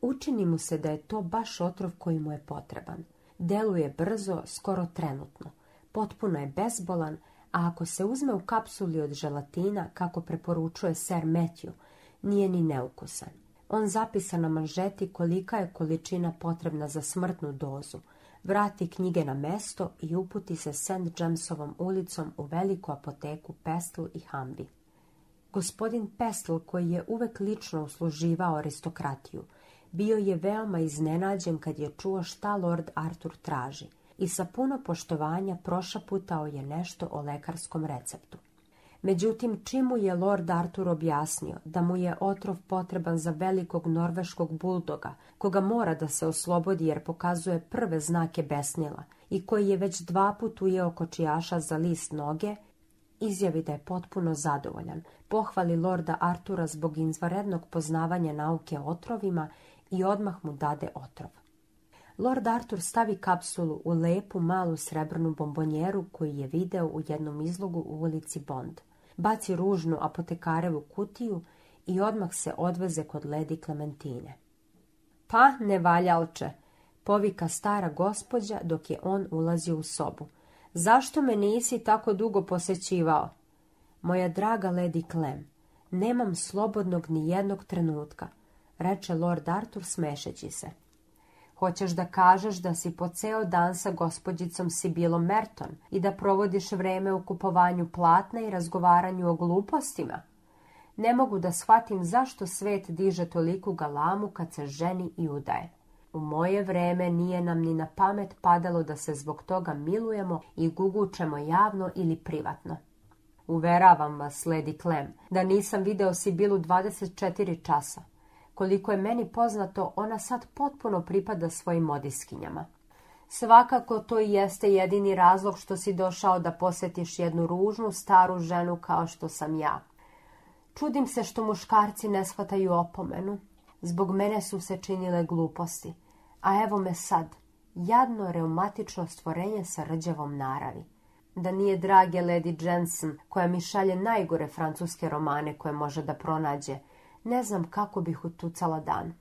Učini mu se da je to baš otrov koji mu je potreban. Deluje brzo, skoro trenutno. Potpuno je bezbolan, a ako se uzme u kapsuli od želatina, kako preporučuje ser Matthew, nije ni neukusan. On zapisa na manžeti kolika je količina potrebna za smrtnu dozu, vrati knjige na mesto i uputi se St. Jamesovom ulicom u veliku apoteku Pestl i Hambi. Gospodin Pestl, koji je uvek lično usluživao aristokratiju, bio je veoma iznenađen kad je čuo šta Lord Artur traži i sa puno poštovanja prošaputao je nešto o lekarskom receptu. Međutim, mu je Lord Artur objasnio da mu je otrov potreban za velikog norveškog buldoga, koga mora da se oslobodi jer pokazuje prve znake besnila i koji je već dva put ujeo kočijaša za list noge, izjavi da je potpuno zadovoljan, pohvali Lorda Artura zbog izvarednog poznavanja nauke o otrovima i odmah mu dade otrov. Lord Arthur stavi kapsulu u lepu malu srebrnu bombonjeru koju je video u jednom izlogu u ulici Bond. Baci ružnu apotekarevu kutiju i odmah se odveze kod ledi Klementine. Pa, nevaljalče, povika stara gospođa dok je on ulazio u sobu. Zašto me nisi tako dugo posećivao? Moja draga ledi Klem, nemam slobodnog ni jednog trenutka reče Lord Artur smešeći se. Hoćeš da kažeš da si po ceo dan sa gospođicom Sibilom Merton i da provodiš vreme u kupovanju platna i razgovaranju o glupostima? Ne mogu da shvatim zašto svet diže toliku galamu kad se ženi i udaje. U moje vrijeme nije nam ni na pamet padalo da se zbog toga milujemo i gugučemo javno ili privatno. Uveravam vas, Lady Clem, da nisam video Sibilu 24 časa. Koliko je meni poznato, ona sad potpuno pripada svojim odiskinjama. Svakako to i jeste jedini razlog što si došao da posjetiš jednu ružnu staru ženu kao što sam ja. Čudim se što muškarci ne shvataju opomenu. Zbog mene su se činile gluposti. A evo me sad, jadno reumatično stvorenje sa rđavom naravi. Da nije drage Lady Jensen, koja mi šalje najgore francuske romane koje može da pronađe, ne znam kako bih utucala dan.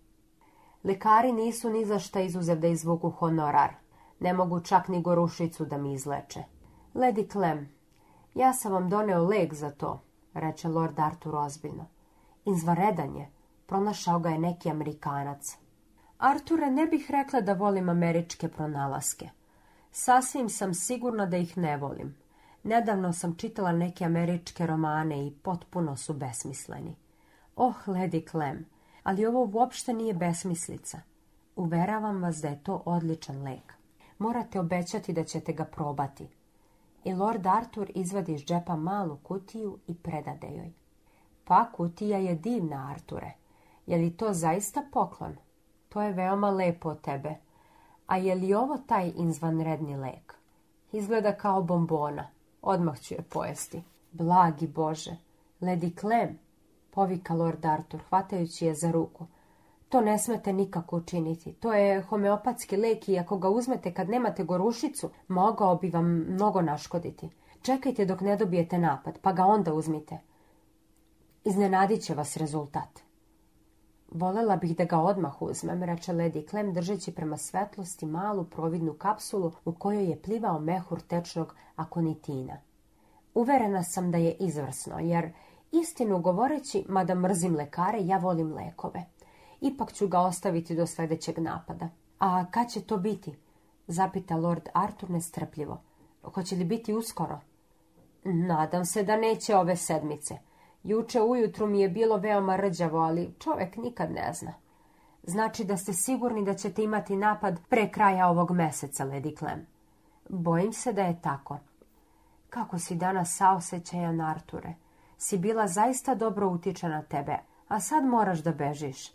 Lekari nisu ni za šta izuzev da izvuku honorar. Ne mogu čak ni gorušicu da mi izleče. Lady Clem, ja sam vam doneo lek za to, reče Lord Arthur ozbiljno. Izvanredan je. Pronašao ga je neki Amerikanac. Arture, ne bih rekla da volim američke pronalaske. Sasvim sam sigurna da ih ne volim. Nedavno sam čitala neke američke romane i potpuno su besmisleni. Oh, Lady Clem, ali ovo uopšte nije besmislica. Uveravam vas da je to odličan lek. Morate obećati da ćete ga probati. I Lord Arthur izvadi iz džepa malu kutiju i predade joj. Pa kutija je divna, Arture. Je li to zaista poklon? To je veoma lepo od tebe. A je li ovo taj izvanredni lek? Izgleda kao bombona. Odmah ću je pojesti. Blagi Bože! Lady Clem, povika Lord Arthur, hvatajući je za ruku. To ne smete nikako učiniti. To je homeopatski lek i ako ga uzmete kad nemate gorušicu, mogao bi vam mnogo naškoditi. Čekajte dok ne dobijete napad, pa ga onda uzmite. Iznenadit će vas rezultat. Volela bih da ga odmah uzmem, reče Lady Clem držeći prema svetlosti malu providnu kapsulu u kojoj je plivao mehur tečnog akonitina. Uverena sam da je izvrsno, jer Istinu govoreći, mada mrzim lekare, ja volim lekove. Ipak ću ga ostaviti do sljedećeg napada. A kad će to biti? Zapita Lord Artur nestrpljivo. Hoće li biti uskoro? Nadam se da neće ove sedmice. Juče ujutru mi je bilo veoma rđavo, ali čovjek nikad ne zna. Znači da ste sigurni da ćete imati napad pre kraja ovog meseca, Lady Clem. Bojim se da je tako. Kako si danas saosećajan, Arture? si bila zaista dobro utiče na tebe, a sad moraš da bežiš,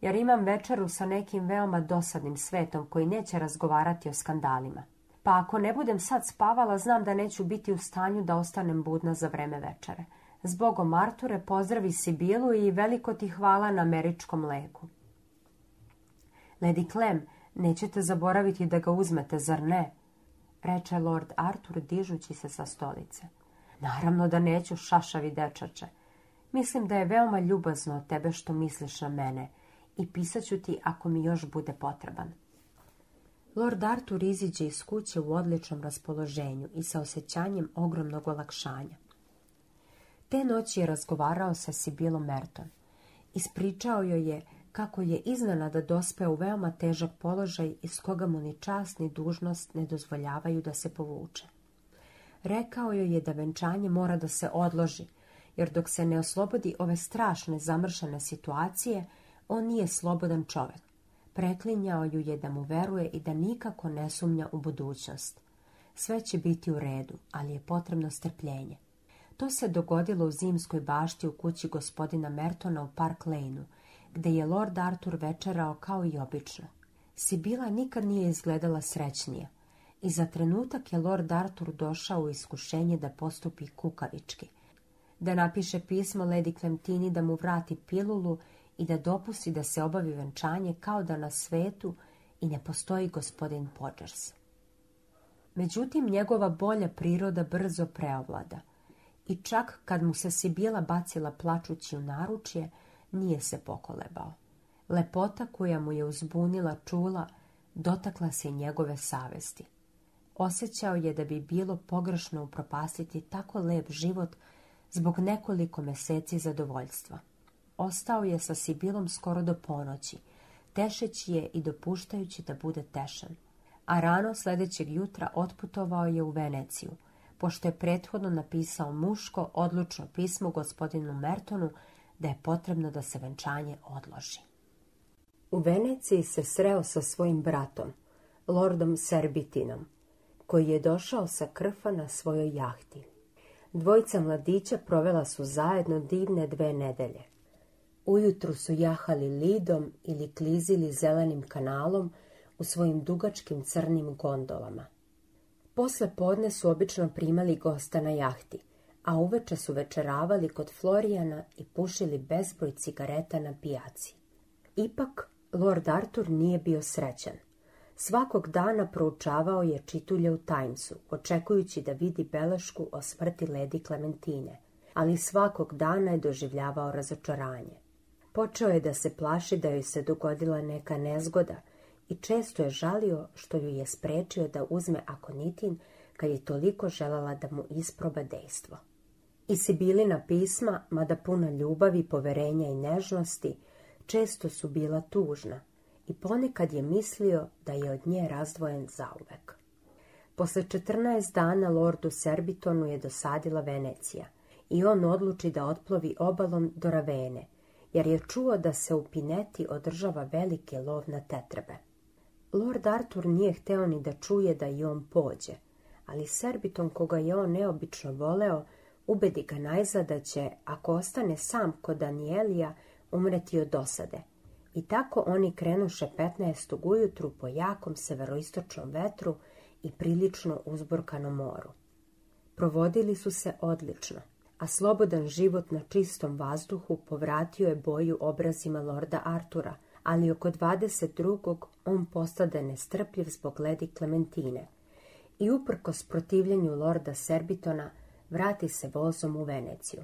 jer imam večeru sa nekim veoma dosadnim svetom koji neće razgovarati o skandalima. Pa ako ne budem sad spavala, znam da neću biti u stanju da ostanem budna za vreme večere. Zbogom Arture, pozdravi Sibilu i veliko ti hvala na američkom leku. Lady Clem, nećete zaboraviti da ga uzmete, zar ne? Reče Lord Artur dižući se sa stolice. Naravno da neću, šašavi dečače. Mislim da je veoma ljubazno od tebe što misliš na mene i pisat ću ti ako mi još bude potreban. Lord Artur iziđe iz kuće u odličnom raspoloženju i sa osjećanjem ogromnog olakšanja. Te noći je razgovarao sa Sibilom Merton. Ispričao joj je kako je da dospe u veoma težak položaj iz koga mu ni čast ni dužnost ne dozvoljavaju da se povuče rekao joj je da venčanje mora da se odloži, jer dok se ne oslobodi ove strašne zamršene situacije, on nije slobodan čovjek. Preklinjao ju je da mu veruje i da nikako ne sumnja u budućnost. Sve će biti u redu, ali je potrebno strpljenje. To se dogodilo u zimskoj bašti u kući gospodina Mertona u Park Lane-u, gde je Lord Arthur večerao kao i obično. Sibila nikad nije izgledala srećnije. I za trenutak je Lord Arthur došao u iskušenje da postupi kukavički. Da napiše pismo Lady Clementini da mu vrati pilulu i da dopusti da se obavi venčanje kao da na svetu i ne postoji gospodin Podgers. Međutim, njegova bolja priroda brzo preovlada i čak kad mu se Sibila bacila plačući u naručje, nije se pokolebao. Lepota koja mu je uzbunila čula dotakla se njegove savesti. Osjećao je da bi bilo pogrešno upropastiti tako lep život zbog nekoliko meseci zadovoljstva. Ostao je sa Sibilom skoro do ponoći, tešeći je i dopuštajući da bude tešan. A rano sljedećeg jutra otputovao je u Veneciju, pošto je prethodno napisao muško odlučno pismo gospodinu Mertonu da je potrebno da se venčanje odloži. U Veneciji se sreo sa svojim bratom, lordom Serbitinom, koji je došao sa krfa na svojoj jahti. Dvojica mladića provela su zajedno divne dve nedelje. Ujutru su jahali lidom ili klizili zelenim kanalom u svojim dugačkim crnim gondolama. Posle podne su obično primali gosta na jahti, a uveče su večeravali kod Florijana i pušili bezbroj cigareta na pijaci. Ipak, Lord Arthur nije bio srećan – Svakog dana proučavao je čitulje u Timesu, očekujući da vidi belešku o smrti Ledi Klementine, ali svakog dana je doživljavao razočaranje. Počeo je da se plaši da joj se dogodila neka nezgoda i često je žalio što ju je sprečio da uzme akonitin kad je toliko želala da mu isproba dejstvo. I Sibilina pisma, mada puna ljubavi, poverenja i nežnosti, često su bila tužna, i ponekad je mislio da je od nje razdvojen zauvek. Posle 14 dana lordu Serbitonu je dosadila Venecija i on odluči da otplovi obalom do Ravene, jer je čuo da se u Pineti održava velike lov na tetrebe. Lord Artur nije hteo ni da čuje da i on pođe, ali Serbiton koga je on neobično voleo, ubedi ga najzada će, ako ostane sam kod Danielija, umreti od dosade, i tako oni krenuše 15. ujutru po jakom severoistočnom vetru i prilično uzburkanom moru. Provodili su se odlično, a slobodan život na čistom vazduhu povratio je boju obrazima lorda Artura, ali oko 22. on postade nestrpljiv zbog ledi Klementine i uprko protivljenju lorda Serbitona vrati se vozom u Veneciju.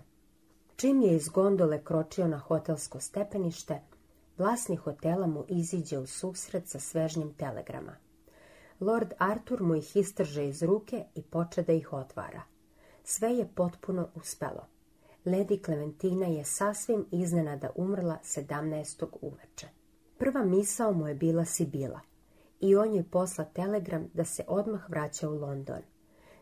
Čim je iz gondole kročio na hotelsko stepenište, Vlasni hotela mu iziđe u susret sa svežnjim telegrama. Lord Artur mu ih istrže iz ruke i poče da ih otvara. Sve je potpuno uspelo. Lady Clementina je sasvim iznenada umrla 17. uveče. Prva misao mu je bila Sibila i on joj posla telegram da se odmah vraća u London.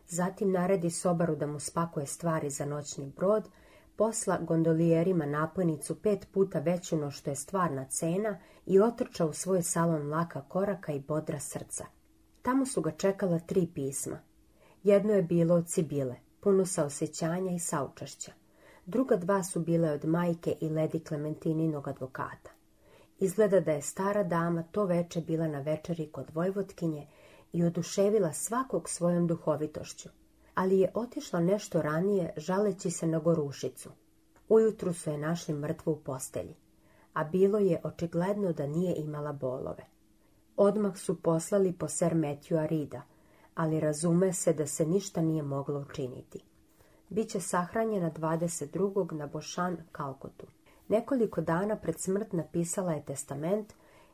Zatim naredi sobaru da mu spakuje stvari za noćni brod, posla gondolijerima napojnicu pet puta veću no što je stvarna cena i otrča u svoj salon laka koraka i bodra srca. Tamo su ga čekala tri pisma. Jedno je bilo od Cibile, puno osjećanja i saučašća. Druga dva su bile od majke i ledi Klementininog advokata. Izgleda da je stara dama to veče bila na večeri kod Vojvotkinje i oduševila svakog svojom duhovitošću ali je otišla nešto ranije žaleći se na gorušicu. Ujutru su je našli mrtvu u postelji, a bilo je očigledno da nije imala bolove. Odmah su poslali po ser Metju Arida, ali razume se da se ništa nije moglo učiniti. Biće sahranjena 22. na Bošan Kalkotu. Nekoliko dana pred smrt napisala je testament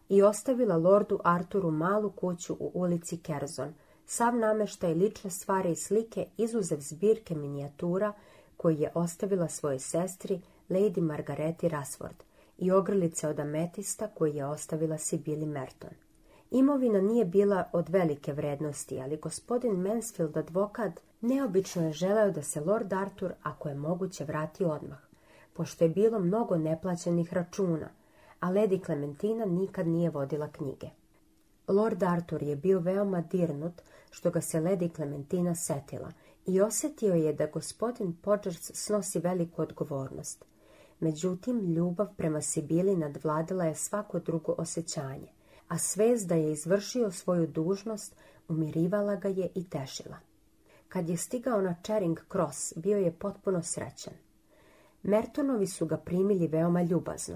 i ostavila lordu Arturu malu kuću u ulici Kerzon, sav nameštaj lične stvari i slike izuzev zbirke minijatura koji je ostavila svojoj sestri Lady Margareti Rasford i ogrlice od ametista koji je ostavila Sibili Merton. Imovina nije bila od velike vrednosti, ali gospodin Mansfield advokat neobično je želeo da se Lord Arthur, ako je moguće, vrati odmah, pošto je bilo mnogo neplaćenih računa, a Lady Clementina nikad nije vodila knjige. Lord Arthur je bio veoma dirnut što ga se Ledi Klementina setila i osjetio je da gospodin Podžars snosi veliku odgovornost. Međutim, ljubav prema Sibili nadvladala je svako drugo osjećanje, a svez da je izvršio svoju dužnost umirivala ga je i tešila. Kad je stigao na Charing Cross, bio je potpuno srećan. Mertonovi su ga primili veoma ljubazno.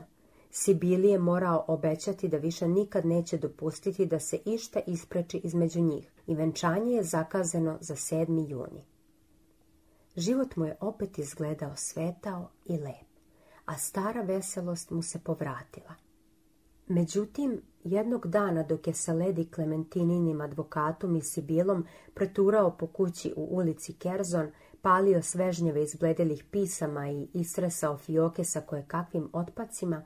Sibili je morao obećati da više nikad neće dopustiti da se išta ispreči između njih i venčanje je zakazano za 7. juni. Život mu je opet izgledao svetao i lep, a stara veselost mu se povratila. Međutim, jednog dana dok je sa Ledi Klementininim advokatom i Sibilom preturao po kući u ulici Kerzon, palio svežnjeve izbledelih pisama i istresao fioke sa kakvim otpacima,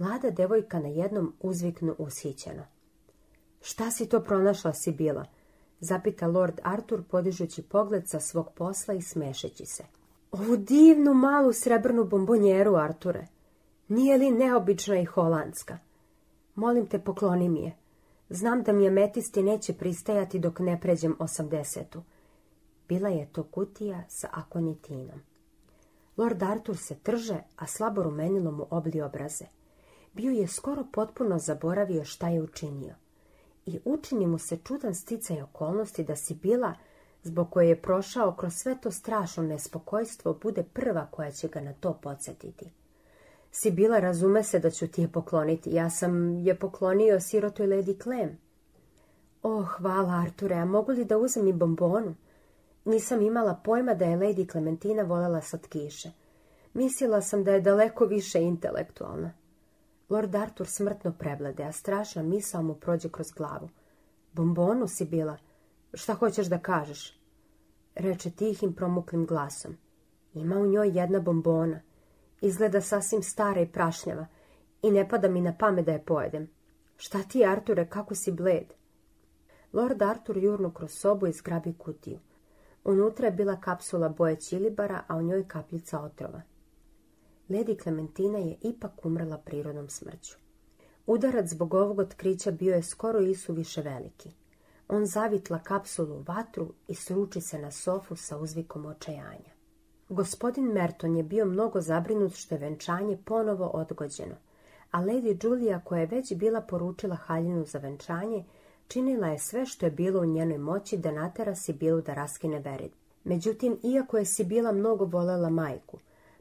Mlada devojka na jednom uzviknu ushićeno. Šta si to pronašla, Sibila? Zapita Lord Artur podižući pogled sa svog posla i smešeći se. Ovu divnu malu srebrnu bombonjeru, Arture. Nije li neobična i holandska? Molim te, pokloni mi je. Znam da mi metisti neće pristajati dok ne pređem osamdesetu. Bila je to kutija sa akonitinom. Lord Artur se trže, a slabo rumenilo mu obli obraze bio je skoro potpuno zaboravio šta je učinio. I učini mu se čudan sticaj okolnosti da si bila, zbog koje je prošao kroz sve to strašno nespokojstvo, bude prva koja će ga na to podsjetiti. Sibila, razume se da ću ti je pokloniti. Ja sam je poklonio sirotoj Lady Clem. O, oh, hvala, Arture, a mogu li da uzem i bombonu? Nisam imala pojma da je Lady Clementina voljela slatkiše. Mislila sam da je daleko više intelektualna. Lord Arthur smrtno preblede, a strašna misao mu prođe kroz glavu. Bombonu si bila. Šta hoćeš da kažeš? Reče tihim promuklim glasom. Ima u njoj jedna bombona. Izgleda sasvim stara i prašnjava i ne pada mi na pamet da je pojedem. Šta ti, Arture, kako si bled? Lord Artur jurnu kroz sobu i zgrabi kutiju. Unutra je bila kapsula boje čilibara, a u njoj kapljica otrova. Lady Clementina je ipak umrla prirodnom smrću. Udarac zbog ovog otkrića bio je skoro isuviše veliki. On zavitla kapsulu u vatru i sruči se na sofu sa uzvikom očajanja. Gospodin Merton je bio mnogo zabrinut što je venčanje ponovo odgođeno, a Lady Julia koja je već bila poručila haljinu za venčanje, činila je sve što je bilo u njenoj moći da natera Sibilu da raskine verid. Međutim, iako je Sibila mnogo volela majku,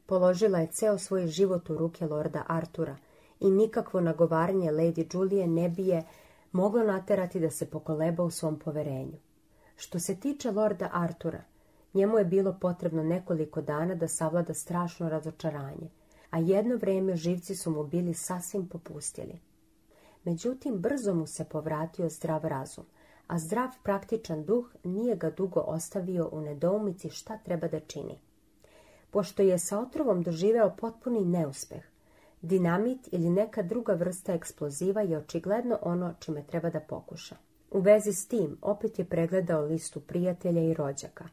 Položila je ceo svoj život u ruke lorda Artura i nikakvo nagovaranje Lady Julije ne bi je moglo naterati da se pokoleba u svom poverenju. Što se tiče lorda Artura, njemu je bilo potrebno nekoliko dana da savlada strašno razočaranje, a jedno vrijeme živci su mu bili sasvim popustili. Međutim, brzo mu se povratio zdrav razum, a zdrav praktičan duh nije ga dugo ostavio u nedoumici šta treba da čini pošto je sa otrovom doživeo potpuni neuspeh. Dinamit ili neka druga vrsta eksploziva je očigledno ono čime treba da pokuša. U vezi s tim opet je pregledao listu prijatelja i rođaka.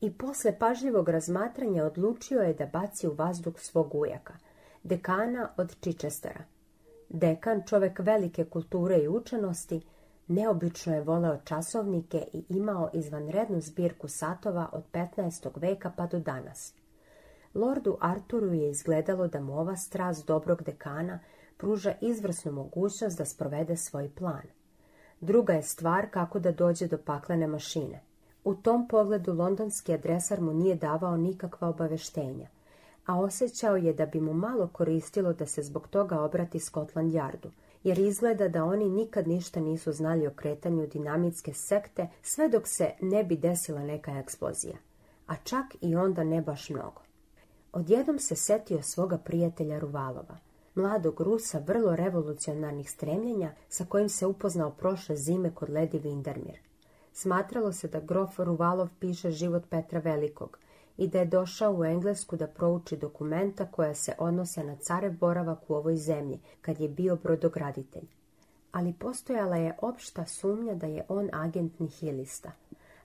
I posle pažljivog razmatranja odlučio je da baci u vazduh svog ujaka, dekana od Čičestera. Dekan, čovek velike kulture i učenosti, neobično je voleo časovnike i imao izvanrednu zbirku satova od 15. veka pa do danas. Lordu Arturu je izgledalo da mu ova strast dobrog dekana pruža izvrsnu mogućnost da sprovede svoj plan. Druga je stvar kako da dođe do paklene mašine. U tom pogledu londonski adresar mu nije davao nikakva obaveštenja, a osjećao je da bi mu malo koristilo da se zbog toga obrati Scotland Yardu, jer izgleda da oni nikad ništa nisu znali o kretanju dinamitske sekte sve dok se ne bi desila neka eksplozija, a čak i onda ne baš mnogo. Odjednom se setio svoga prijatelja Ruvalova, mladog Rusa vrlo revolucionarnih stremljenja sa kojim se upoznao prošle zime kod Ledi Vindermir. Smatralo se da grof Ruvalov piše život Petra Velikog i da je došao u Englesku da prouči dokumenta koja se odnose na carev boravak u ovoj zemlji, kad je bio brodograditelj. Ali postojala je opšta sumnja da je on agent nihilista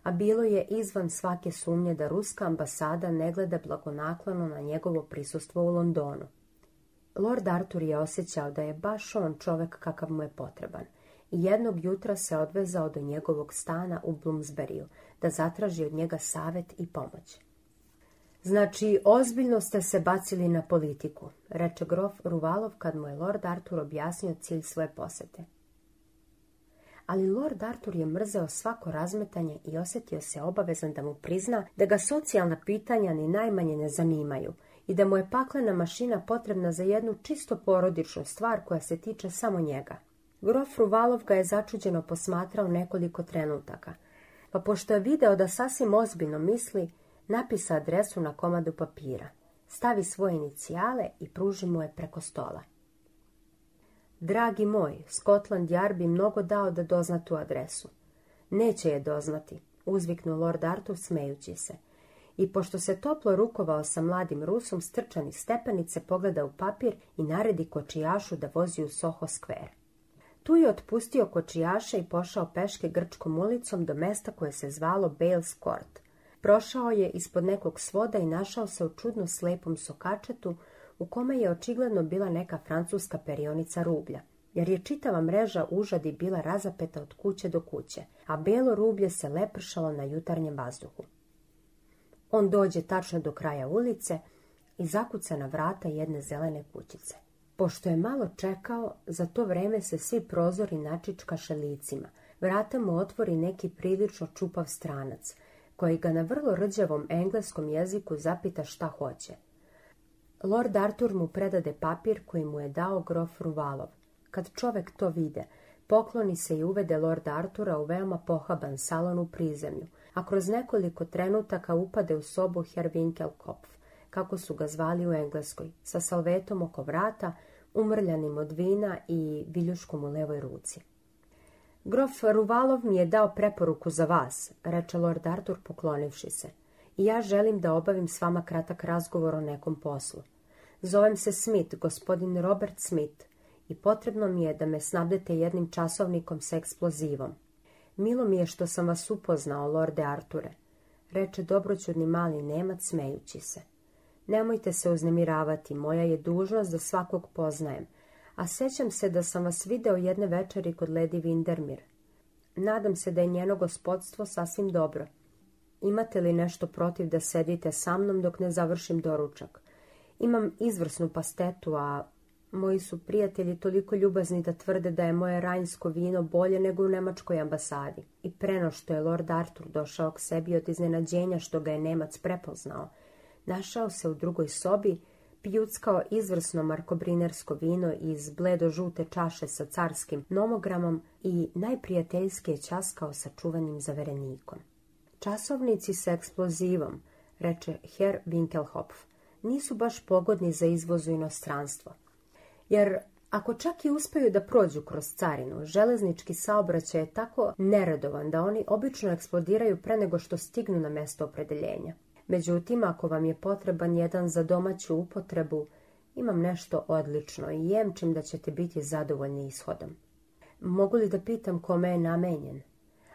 a bilo je izvan svake sumnje da ruska ambasada ne gleda blagonaklono na njegovo prisustvo u Londonu. Lord Arthur je osjećao da je baš on čovjek kakav mu je potreban i jednog jutra se odvezao do njegovog stana u Bloomsburyju da zatraži od njega savjet i pomoć. Znači, ozbiljno ste se bacili na politiku, reče grof Ruvalov kad mu je Lord Arthur objasnio cilj svoje posjete ali Lord Arthur je mrzeo svako razmetanje i osjetio se obavezan da mu prizna da ga socijalna pitanja ni najmanje ne zanimaju i da mu je paklena mašina potrebna za jednu čisto porodičnu stvar koja se tiče samo njega. Grof Ruvalov ga je začuđeno posmatrao nekoliko trenutaka, pa pošto je video da sasvim ozbiljno misli, napisa adresu na komadu papira, stavi svoje inicijale i pruži mu je preko stola. Dragi moj, Scotland Yard bi mnogo dao da dozna tu adresu. Neće je doznati, uzviknu Lord Arthur smejući se. I pošto se toplo rukovao sa mladim Rusom, strčani stepenice pogleda u papir i naredi kočijašu da vozi u Soho Square. Tu je otpustio kočijaša i pošao peške grčkom ulicom do mesta koje se zvalo Bales Court. Prošao je ispod nekog svoda i našao se u čudno slepom sokačetu, u kome je očigledno bila neka francuska perionica rublja, jer je čitava mreža užadi bila razapeta od kuće do kuće, a belo rublje se lepršalo na jutarnjem vazduhu. On dođe tačno do kraja ulice i zakuca na vrata jedne zelene kućice. Pošto je malo čekao, za to vreme se svi prozori načička licima. Vrata mu otvori neki prilično čupav stranac, koji ga na vrlo rđavom engleskom jeziku zapita šta hoće – Lord Artur mu predade papir koji mu je dao grof Ruvalov. Kad čovek to vide, pokloni se i uvede Lord Artura u veoma pohaban salon u prizemlju, a kroz nekoliko trenutaka upade u sobu Hervinkel Kopf, kako su ga zvali u Engleskoj, sa salvetom oko vrata, umrljanim od vina i viljuškom u levoj ruci. Grof Ruvalov mi je dao preporuku za vas, reče Lord Artur poklonivši se i ja želim da obavim s vama kratak razgovor o nekom poslu. Zovem se Smith, gospodin Robert Smith, i potrebno mi je da me snabdete jednim časovnikom s eksplozivom. Milo mi je što sam vas upoznao, lorde Arture, reče dobroćudni mali Nemac smejući se. Nemojte se uznemiravati, moja je dužnost da svakog poznajem, a sećam se da sam vas video jedne večeri kod Lady Windermere. Nadam se da je njeno gospodstvo sasvim dobro. Imate li nešto protiv da sedite sa mnom dok ne završim doručak? Imam izvrsnu pastetu, a moji su prijatelji toliko ljubazni da tvrde da je moje rajnsko vino bolje nego u Nemačkoj ambasadi. I preno što je Lord Arthur došao k sebi od iznenađenja što ga je Nemac prepoznao, našao se u drugoj sobi, pijuckao izvrsno markobrinersko vino iz bledo-žute čaše sa carskim nomogramom i najprijateljski je časkao sa čuvanim zaverenikom. Časovnici sa eksplozivom, reče Herr Winkelhopf, nisu baš pogodni za izvoz u inostranstvo. Jer ako čak i uspeju da prođu kroz carinu, železnički saobraćaj je tako neradovan da oni obično eksplodiraju pre nego što stignu na mesto opredeljenja. Međutim, ako vam je potreban jedan za domaću upotrebu, imam nešto odlično i jemčim da ćete biti zadovoljni ishodom. Mogu li da pitam kome je namenjen?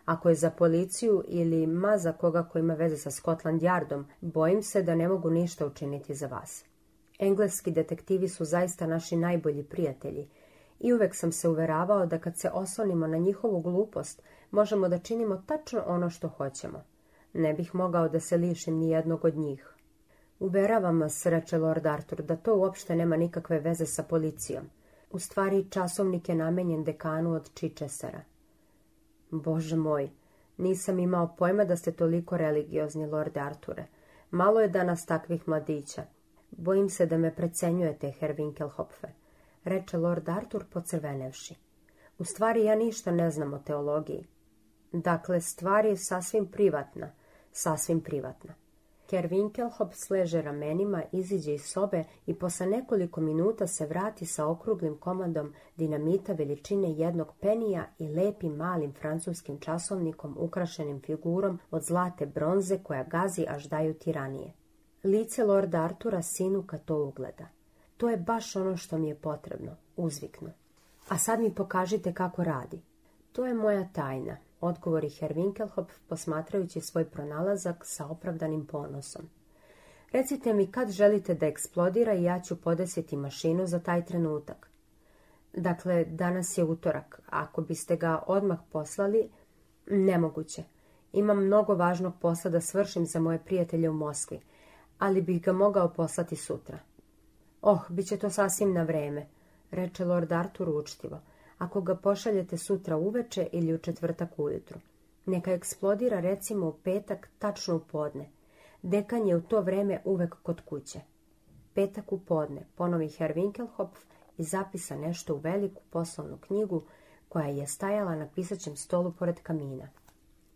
Ako je za policiju ili ma za koga koji ima veze sa Scotland Yardom, bojim se da ne mogu ništa učiniti za vas. Engleski detektivi su zaista naši najbolji prijatelji i uvek sam se uveravao da kad se oslonimo na njihovu glupost, možemo da činimo tačno ono što hoćemo. Ne bih mogao da se lišim ni jednog od njih. Uveravam vas, reče Lord Arthur, da to uopšte nema nikakve veze sa policijom. U stvari, časovnik je namenjen dekanu od Čičesara. Bože moj, nisam imao pojma da ste toliko religiozni, lorde Arture. Malo je danas takvih mladića. Bojim se da me precenjujete, Herr Winkelhopfe, reče lord Artur pocrvenevši. U stvari ja ništa ne znam o teologiji. Dakle, stvar je sasvim privatna, sasvim privatna s sleže ramenima, iziđe iz sobe i posle nekoliko minuta se vrati sa okruglim komandom dinamita veličine jednog penija i lepim malim francuskim časovnikom ukrašenim figurom od zlate bronze koja gazi až daju tiranije. Lice Lorda Artura sinuka to ugleda. To je baš ono što mi je potrebno, uzvikno. A sad mi pokažite kako radi. To je moja tajna, odgovori Herwinkelhop posmatrajući svoj pronalazak sa opravdanim ponosom. Recite mi kad želite da eksplodira i ja ću podesiti mašinu za taj trenutak. Dakle, danas je utorak. Ako biste ga odmah poslali, nemoguće. Imam mnogo važnog posla da svršim za moje prijatelje u Moskvi, ali bih ga mogao poslati sutra. Oh, bit će to sasvim na vreme, reče Lord Artur učtivo ako ga pošaljete sutra uveče ili u četvrtak ujutru, Neka eksplodira recimo u petak, tačno u podne. Dekan je u to vreme uvek kod kuće. Petak u podne ponovi Herr i zapisa nešto u veliku poslovnu knjigu koja je stajala na pisaćem stolu pored kamina.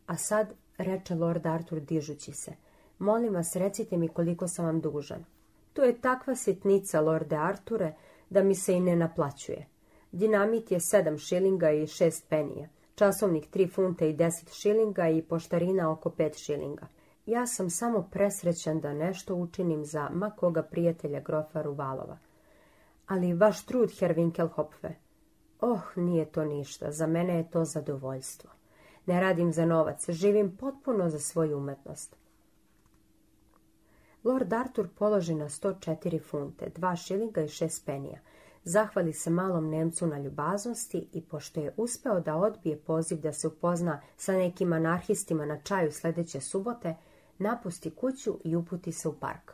A sad, reče Lord Arthur dižući se, molim vas recite mi koliko sam vam dužan. To je takva sitnica, Lorde Arture, da mi se i ne naplaćuje. Dinamit je 7 šilinga i 6 penija, časovnik 3 funte i 10 šilinga i poštarina oko 5 šilinga. Ja sam samo presrećen da nešto učinim za makoga prijatelja grofa Ruvalova. Ali vaš trud, Hervinkel Hopfe. Oh, nije to ništa, za mene je to zadovoljstvo. Ne radim za novac, živim potpuno za svoju umetnost. Lord Artur položi na 104 funte, 2 šilinga i 6 penija zahvali se malom Nemcu na ljubaznosti i pošto je uspeo da odbije poziv da se upozna sa nekim anarhistima na čaju sljedeće subote, napusti kuću i uputi se u park.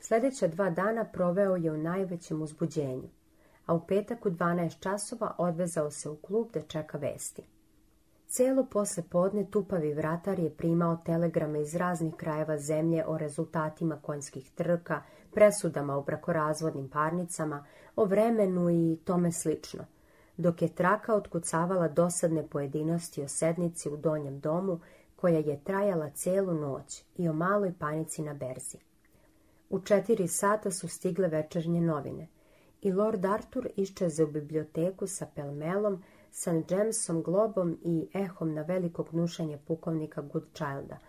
Sljedeća dva dana proveo je u najvećem uzbuđenju, a u petak u 12 časova odvezao se u klub da čeka vesti. Cijelo posle podne tupavi vratar je primao telegrame iz raznih krajeva zemlje o rezultatima konjskih trka, presudama u brakorazvodnim parnicama, o vremenu i tome slično, dok je traka otkucavala dosadne pojedinosti o sednici u donjem domu koja je trajala cijelu noć i o maloj panici na berzi. U četiri sata su stigle večernje novine i Lord Arthur iščeze u biblioteku sa Pelmelom, St. Jamesom Globom i ehom na veliko gnušanje pukovnika Goodchilda –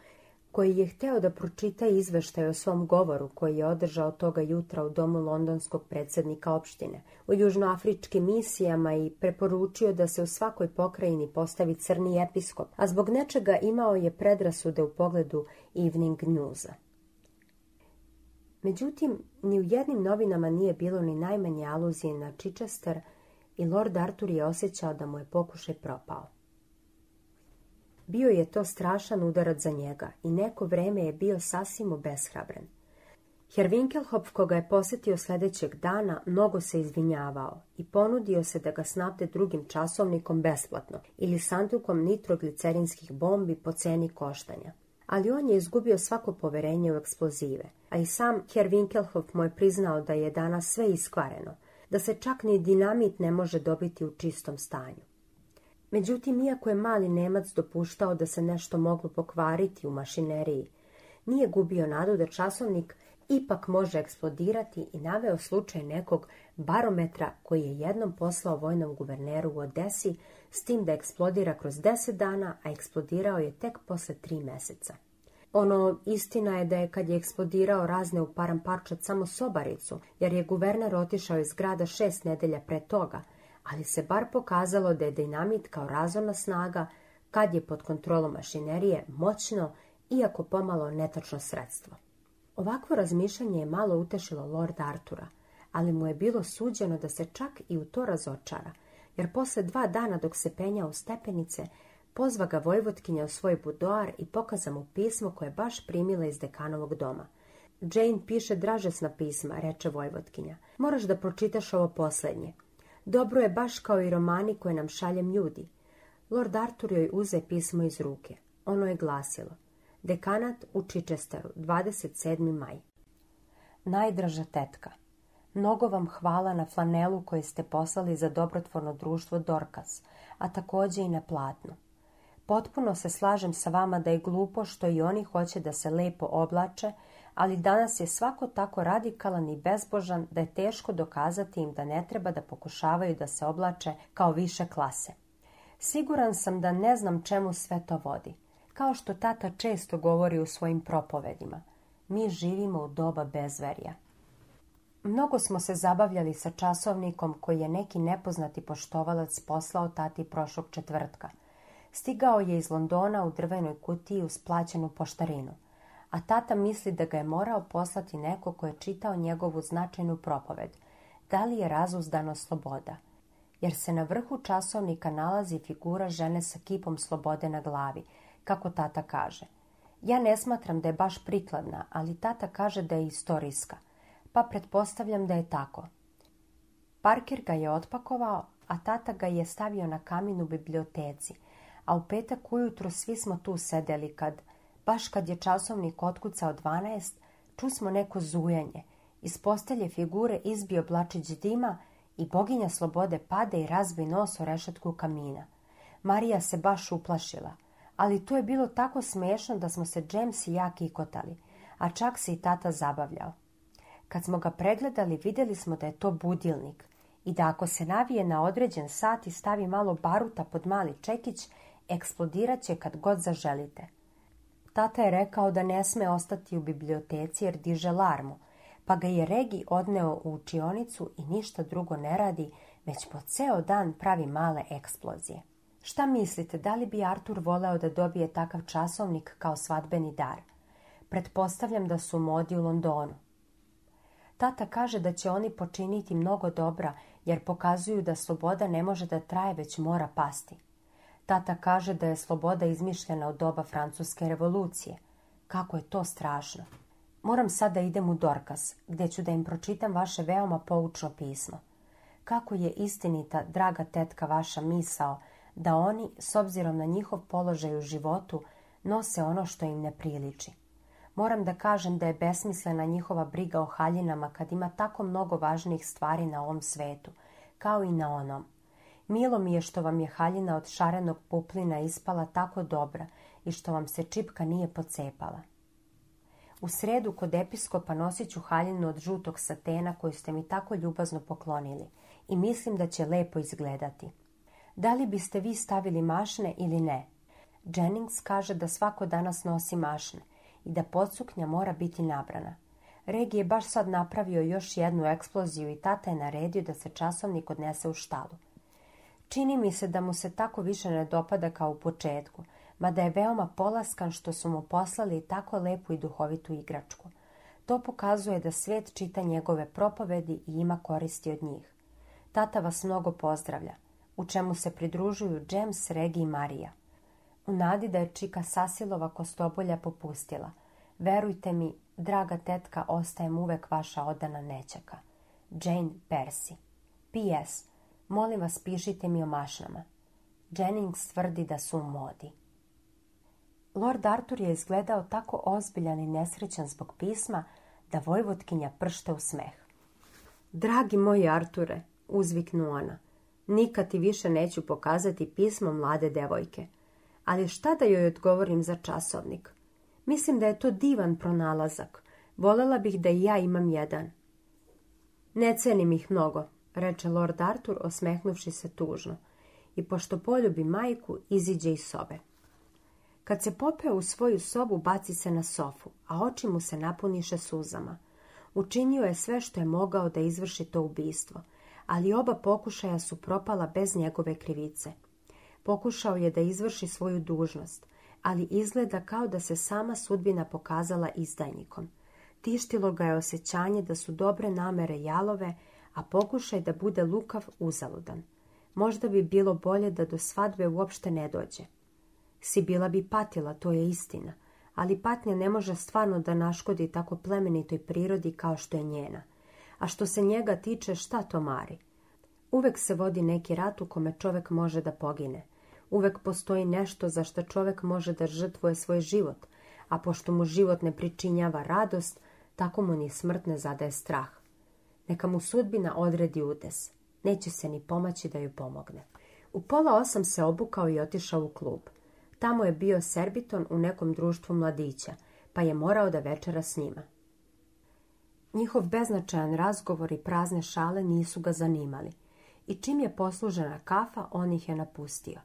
koji je hteo da pročita izveštaj o svom govoru koji je održao toga jutra u domu londonskog predsjednika opštine, u južnoafričkim misijama i preporučio da se u svakoj pokrajini postavi crni episkop, a zbog nečega imao je predrasude u pogledu Evening Newsa. Međutim, ni u jednim novinama nije bilo ni najmanje aluzije na Chichester i Lord Arthur je osjećao da mu je pokušaj propao. Bio je to strašan udarac za njega i neko vreme je bio sasvim obeshrabren. Hervinkelhopf, koga je posjetio sljedećeg dana, mnogo se izvinjavao i ponudio se da ga snabde drugim časovnikom besplatno ili sandukom nitroglicerinskih bombi po ceni koštanja. Ali on je izgubio svako poverenje u eksplozive, a i sam Hervinkelhopf mu je priznao da je danas sve iskvareno, da se čak ni dinamit ne može dobiti u čistom stanju. Međutim, iako je mali Nemac dopuštao da se nešto moglo pokvariti u mašineriji, nije gubio nadu da časovnik ipak može eksplodirati i naveo slučaj nekog barometra koji je jednom poslao vojnom guverneru u Odesi s tim da eksplodira kroz deset dana, a eksplodirao je tek posle tri meseca. Ono, istina je da je kad je eksplodirao razne u param parčat samo sobaricu, jer je guverner otišao iz grada šest nedelja pre toga – ali se bar pokazalo da je dinamit kao razorna snaga, kad je pod kontrolom mašinerije, moćno, iako pomalo netočno sredstvo. Ovakvo razmišljanje je malo utešilo Lord Artura, ali mu je bilo suđeno da se čak i u to razočara, jer posle dva dana dok se penja u stepenice, pozva ga Vojvotkinja u svoj budoar i pokaza mu pismo koje je baš primila iz dekanovog doma. Jane piše dražesna pisma, reče Vojvotkinja. Moraš da pročitaš ovo posljednje. Dobro je baš kao i romani koje nam šaljem ljudi. Lord Artur joj uze pismo iz ruke. Ono je glasilo. Dekanat u Čičestaru, 27. maj. Najdraža tetka. Mnogo vam hvala na flanelu koji ste poslali za dobrotvorno društvo Dorkas, a također i na platnu. Potpuno se slažem sa vama da je glupo što i oni hoće da se lepo oblače ali danas je svako tako radikalan i bezbožan da je teško dokazati im da ne treba da pokušavaju da se oblače kao više klase. Siguran sam da ne znam čemu sve to vodi, kao što tata često govori u svojim propovedima. Mi živimo u doba bezverja. Mnogo smo se zabavljali sa časovnikom koji je neki nepoznati poštovalac poslao tati prošlog četvrtka. Stigao je iz Londona u drvenoj kutiji uz plaćenu poštarinu – a tata misli da ga je morao poslati neko ko je čitao njegovu značajnu propoved. Da li je razuzdano sloboda? Jer se na vrhu časovnika nalazi figura žene sa kipom slobode na glavi, kako tata kaže. Ja ne smatram da je baš prikladna, ali tata kaže da je istorijska, pa pretpostavljam da je tako. Parker ga je otpakovao, a tata ga je stavio na kamin u biblioteci, a u petak ujutro svi smo tu sedeli kad Baš kad je časovnik otkucao 12, čusmo smo neko zujanje. Iz postelje figure izbio blačić dima i boginja slobode pade i razbi nos o rešetku kamina. Marija se baš uplašila, ali to je bilo tako smiješno da smo se James i ja kikotali, a čak se i tata zabavljao. Kad smo ga pregledali, vidjeli smo da je to budilnik i da ako se navije na određen sat i stavi malo baruta pod mali čekić, eksplodirat će kad god zaželite. Tata je rekao da ne sme ostati u biblioteci jer diže larmu, pa ga je Regi odneo u učionicu i ništa drugo ne radi, već po ceo dan pravi male eksplozije. Šta mislite, da li bi Artur voleo da dobije takav časovnik kao svadbeni dar? Pretpostavljam da su modi u Londonu. Tata kaže da će oni počiniti mnogo dobra jer pokazuju da sloboda ne može da traje već mora pasti. Tata kaže da je sloboda izmišljena od doba Francuske revolucije. Kako je to strašno. Moram sad da idem u Dorkas, gdje ću da im pročitam vaše veoma poučno pismo. Kako je istinita, draga tetka, vaša misao da oni, s obzirom na njihov položaj u životu, nose ono što im ne priliči. Moram da kažem da je besmislena njihova briga o haljinama kad ima tako mnogo važnijih stvari na ovom svetu, kao i na onom. Milo mi je što vam je haljina od šarenog puplina ispala tako dobra i što vam se čipka nije pocepala. U sredu kod episkopa nosit ću haljinu od žutog satena koju ste mi tako ljubazno poklonili i mislim da će lepo izgledati. Da li biste vi stavili mašne ili ne? Jennings kaže da svako danas nosi mašne i da podsuknja mora biti nabrana. Regi je baš sad napravio još jednu eksploziju i tata je naredio da se časovnik odnese u štalu. Čini mi se da mu se tako više ne dopada kao u početku, mada je veoma polaskan što su mu poslali tako lepu i duhovitu igračku. To pokazuje da svijet čita njegove propovedi i ima koristi od njih. Tata vas mnogo pozdravlja, u čemu se pridružuju James, Regi i Marija. U nadi da je Čika Sasilova kostobolja popustila. Verujte mi, draga tetka, ostajem uvek vaša odana nećaka. Jane Percy. P.S. Molim vas, pišite mi o mašnama. Jennings tvrdi da su u modi. Lord Arthur je izgledao tako ozbiljan i nesrećan zbog pisma da Vojvotkinja pršte u smeh. Dragi moji Arture, uzviknu ona, nikad ti više neću pokazati pismo mlade devojke. Ali šta da joj odgovorim za časovnik? Mislim da je to divan pronalazak. Volela bih da i ja imam jedan. Ne cenim ih mnogo, reče Lord Artur osmehnuvši se tužno i pošto poljubi majku, iziđe iz sobe. Kad se popeo u svoju sobu, baci se na sofu, a oči mu se napuniše suzama. Učinio je sve što je mogao da izvrši to ubistvo, ali oba pokušaja su propala bez njegove krivice. Pokušao je da izvrši svoju dužnost, ali izgleda kao da se sama sudbina pokazala izdajnikom. Tištilo ga je osjećanje da su dobre namere jalove, a pokušaj da bude lukav uzaludan. Možda bi bilo bolje da do svadbe uopšte ne dođe. bila bi patila, to je istina, ali patnja ne može stvarno da naškodi tako plemenitoj prirodi kao što je njena. A što se njega tiče, šta to mari? Uvek se vodi neki rat u kome čovek može da pogine. Uvek postoji nešto za što čovek može da žrtvuje svoj život, a pošto mu život ne pričinjava radost, tako mu ni smrt ne zadaje strah. Neka mu sudbina odredi udes. Neće se ni pomaći da ju pomogne. U pola osam se obukao i otišao u klub. Tamo je bio Serbiton u nekom društvu mladića, pa je morao da večera s njima. Njihov beznačajan razgovor i prazne šale nisu ga zanimali. I čim je poslužena kafa, on ih je napustio,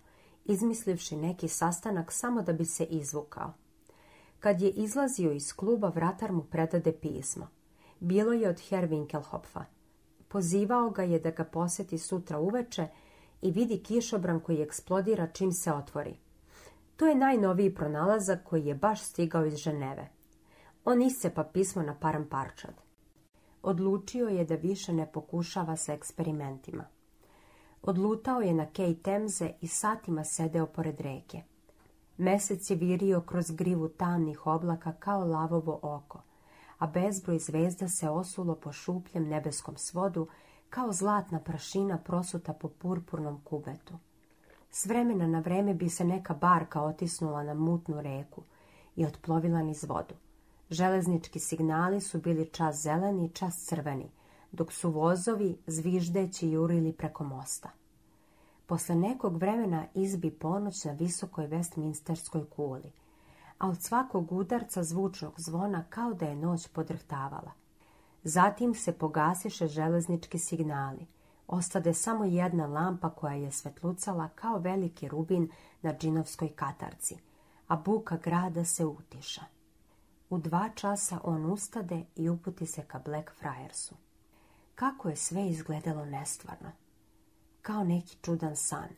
izmislivši neki sastanak samo da bi se izvukao. Kad je izlazio iz kluba, vratar mu predade pismo – bilo je od Herwinkelhopfa. Pozivao ga je da ga posjeti sutra uveče i vidi kišobran koji eksplodira čim se otvori. To je najnoviji pronalazak koji je baš stigao iz Ženeve. On iscepa pismo na param parčad. Odlučio je da više ne pokušava sa eksperimentima. Odlutao je na kej temze i satima sedeo pored reke. Mesec je virio kroz grivu tamnih oblaka kao lavovo oko – a bezbroj zvezda se osulo po šupljem nebeskom svodu, kao zlatna prašina prosuta po purpurnom kubetu. S vremena na vreme bi se neka barka otisnula na mutnu reku i otplovila niz vodu. Železnički signali su bili čas zeleni, i čas crveni, dok su vozovi zviždeći jurili preko mosta. Posle nekog vremena izbi ponoć na visokoj Westminsterskoj kuli a od svakog udarca zvučnog zvona kao da je noć podrhtavala. Zatim se pogasiše železnički signali. Ostade samo jedna lampa koja je svetlucala kao veliki rubin na džinovskoj katarci, a buka grada se utiša. U dva časa on ustade i uputi se ka Black Friarsu. Kako je sve izgledalo nestvarno. Kao neki čudan san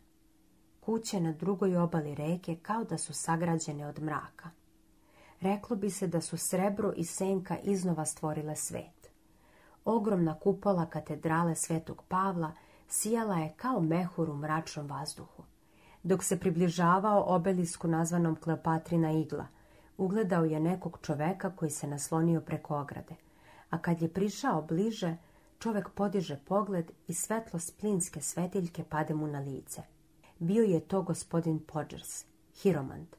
kuće na drugoj obali reke kao da su sagrađene od mraka. Reklo bi se da su srebro i senka iznova stvorile svet. Ogromna kupola katedrale Svetog Pavla sijala je kao mehur u mračnom vazduhu. Dok se približavao obelisku nazvanom Kleopatrina igla, ugledao je nekog čoveka koji se naslonio preko ograde, a kad je prišao bliže, čovek podiže pogled i svetlo splinske svetiljke pade mu na lice – bio je to gospodin Podgers, hiromant.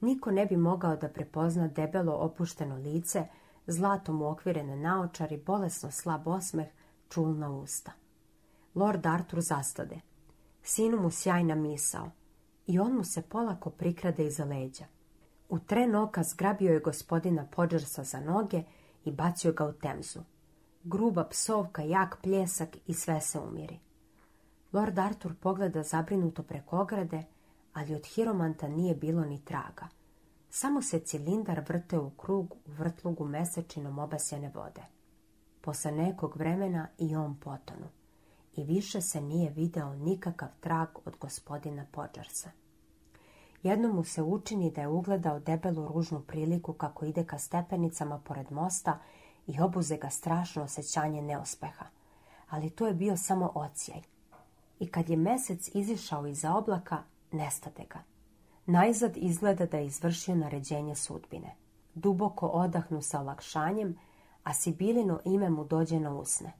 Niko ne bi mogao da prepozna debelo opušteno lice, zlatom uokvirene naočari, bolesno slab osmeh, čulna usta. Lord Artur zastade. Sinu mu sjajna misao. I on mu se polako prikrade iza leđa. U tren oka zgrabio je gospodina Podgersa za noge i bacio ga u temzu. Gruba psovka, jak pljesak i sve se umiri. Lord Artur pogleda zabrinuto preko ograde, ali od hiromanta nije bilo ni traga. Samo se cilindar vrte u krug u vrtlugu mesečinom obasjene vode. Posle nekog vremena i on potonu i više se nije video nikakav trag od gospodina Podžarsa. Jednom mu se učini da je ugledao debelu ružnu priliku kako ide ka stepenicama pored mosta i obuze ga strašno osjećanje neospeha. Ali to je bio samo ocijaj i kad je mesec izišao iza oblaka, nestade ga. Najzad izgleda da je izvršio naređenje sudbine. Duboko odahnu sa olakšanjem, a Sibilino ime mu dođe na usne.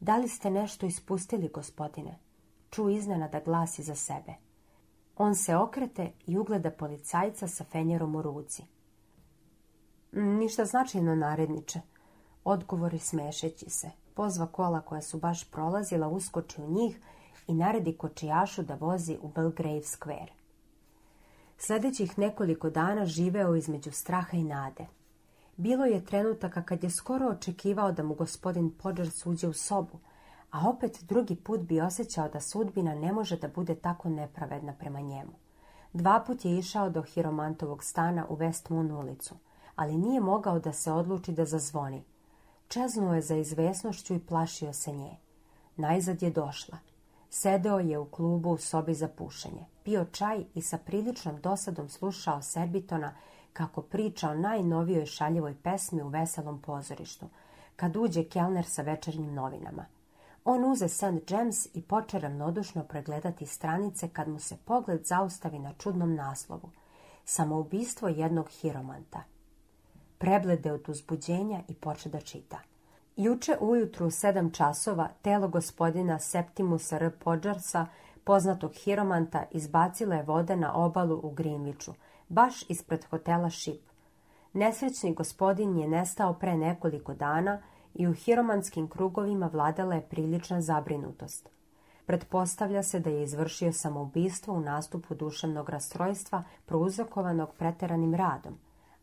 Da li ste nešto ispustili, gospodine? Ču da glasi za sebe. On se okrete i ugleda policajca sa fenjerom u ruci. Ništa značajno naredniče, odgovori smešeći se. Pozva kola koja su baš prolazila, uskoči u njih i naredi kočijašu da vozi u Belgrave Square. Sljedećih nekoliko dana živeo između straha i nade. Bilo je trenutaka kad je skoro očekivao da mu gospodin Podžar suđe u sobu, a opet drugi put bi osjećao da sudbina ne može da bude tako nepravedna prema njemu. Dva put je išao do Hiromantovog stana u Westmoon ulicu, ali nije mogao da se odluči da zazvoni. Čeznuo je za izvesnošću i plašio se nje. Najzad je došla. Sedeo je u klubu u sobi za pušenje, pio čaj i sa priličnom dosadom slušao Serbitona kako priča o najnovijoj šaljivoj pesmi u veselom pozorištu, kad uđe Kelner sa večernjim novinama. On uze St. James i poče ravnodušno pregledati stranice kad mu se pogled zaustavi na čudnom naslovu Samoubistvo jednog hiromanta. Preblede od uzbuđenja i poče da čita – Juče ujutru u sedam časova telo gospodina Septimusa R. Podžarsa, poznatog hiromanta, izbacila je vode na obalu u Grinviću, baš ispred hotela Šip. Nesrećni gospodin je nestao pre nekoliko dana i u hiromanskim krugovima vladala je prilična zabrinutost. Pretpostavlja se da je izvršio samoubistvo u nastupu duševnog rastrojstva prouzrokovanog preteranim radom,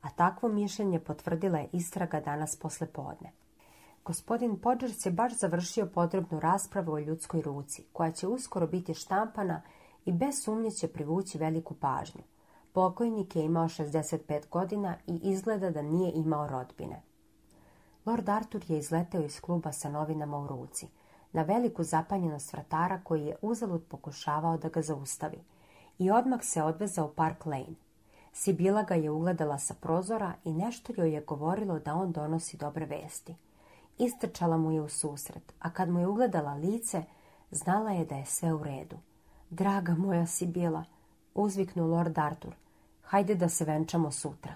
a takvo mišljenje potvrdila je istraga danas posle podne. Gospodin Podžers je baš završio potrebnu raspravu o ljudskoj ruci, koja će uskoro biti štampana i bez sumnje će privući veliku pažnju. Pokojnik je imao 65 godina i izgleda da nije imao rodbine. Lord Arthur je izleteo iz kluba sa novinama u ruci, na veliku zapanjenost vratara koji je uzalud pokušavao da ga zaustavi i odmah se odvezao u Park Lane. Sibila ga je ugledala sa prozora i nešto joj je govorilo da on donosi dobre vesti istrčala mu je u susret, a kad mu je ugledala lice, znala je da je sve u redu. Draga moja Sibila, uzviknu Lord Artur, hajde da se venčamo sutra.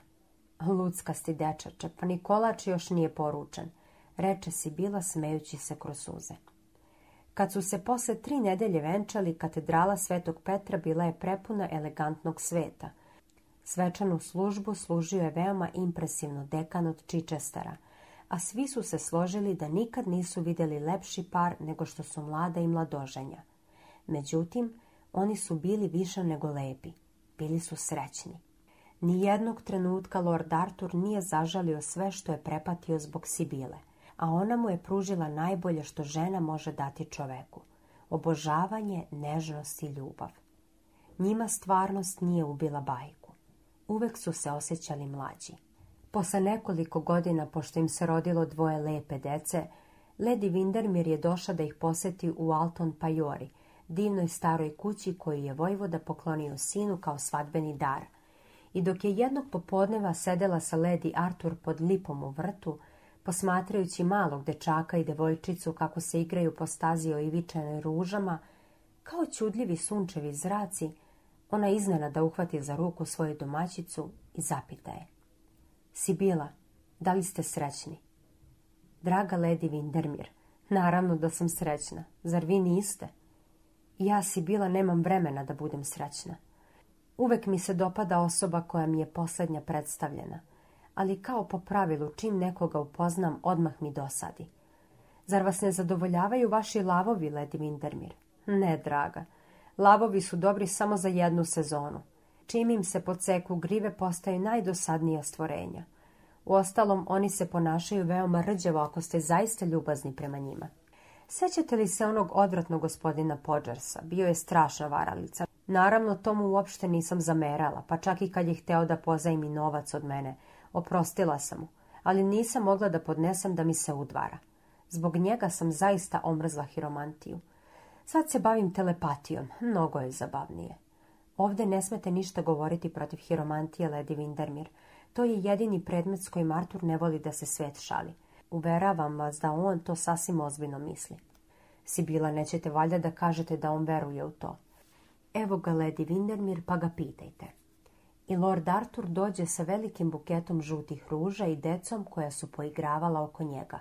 sti dečače, pa Nikolač još nije poručen, reče Sibila smejući se kroz suze. Kad su se posle tri nedelje venčali, katedrala Svetog Petra bila je prepuna elegantnog sveta. Svečanu službu služio je veoma impresivno dekan od Čičestara – a svi su se složili da nikad nisu vidjeli lepši par nego što su mlada i mladoženja. Međutim, oni su bili više nego lepi. Bili su srećni. Nijednog trenutka Lord Arthur nije zažalio sve što je prepatio zbog Sibile, a ona mu je pružila najbolje što žena može dati čoveku. Obožavanje, nežnost i ljubav. Njima stvarnost nije ubila bajku. Uvek su se osjećali mlađi. Posle nekoliko godina, pošto im se rodilo dvoje lepe dece, Lady Windermere je došla da ih poseti u Alton Pajori, divnoj staroj kući koju je Vojvoda poklonio sinu kao svadbeni dar. I dok je jednog popodneva sedela sa Lady Artur pod lipom u vrtu, posmatrajući malog dečaka i devojčicu kako se igraju po stazi ivičenoj ružama, kao čudljivi sunčevi zraci, ona da uhvati za ruku svoju domaćicu i je. Sibila, da li ste srećni? Draga Lady Vindermir, naravno da sam srećna, zar vi niste? Ja, Sibila, nemam vremena da budem srećna. Uvek mi se dopada osoba koja mi je posljednja predstavljena, ali kao po pravilu čim nekoga upoznam odmah mi dosadi. Zar vas ne zadovoljavaju vaši lavovi, Lady Vindermir? Ne, draga. Lavovi su dobri samo za jednu sezonu čim im se podseku grive postaju najdosadnija stvorenja. Uostalom, oni se ponašaju veoma rđevo ako ste zaista ljubazni prema njima. Sećate li se onog odvratnog gospodina Podžarsa? Bio je strašna varalica. Naravno, tomu uopšte nisam zamerala, pa čak i kad je hteo da pozajmi novac od mene. Oprostila sam mu, ali nisam mogla da podnesem da mi se udvara. Zbog njega sam zaista omrzla hiromantiju. Sad se bavim telepatijom, mnogo je zabavnije. Ovdje ne smete ništa govoriti protiv hiromantije Lady Windermere. To je jedini predmet s kojim Artur ne voli da se svet šali. Uveravam vas da on to sasvim ozbiljno misli. Sibila, nećete valjda da kažete da on veruje u to. Evo ga Lady Windermere pa ga pitajte. I Lord Artur dođe sa velikim buketom žutih ruža i decom koja su poigravala oko njega.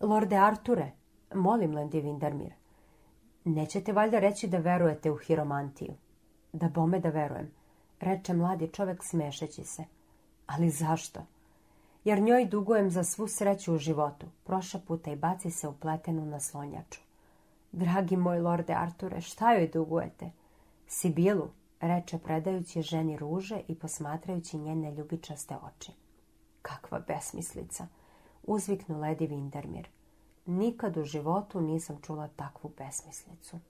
Lorde Arture, molim Lady Windermere, nećete valjda reći da verujete u hiromantiju. Da bome da verujem, reče mladi čovjek smešeći se. Ali zašto? Jer njoj dugujem za svu sreću u životu, proša puta i baci se u pletenu na slonjaču. Dragi moj lorde Arture, šta joj dugujete? Sibilu, reče predajući ženi ruže i posmatrajući njene ljubičaste oči. Kakva besmislica, uzviknu ledi Vindermir. Nikad u životu nisam čula takvu besmislicu.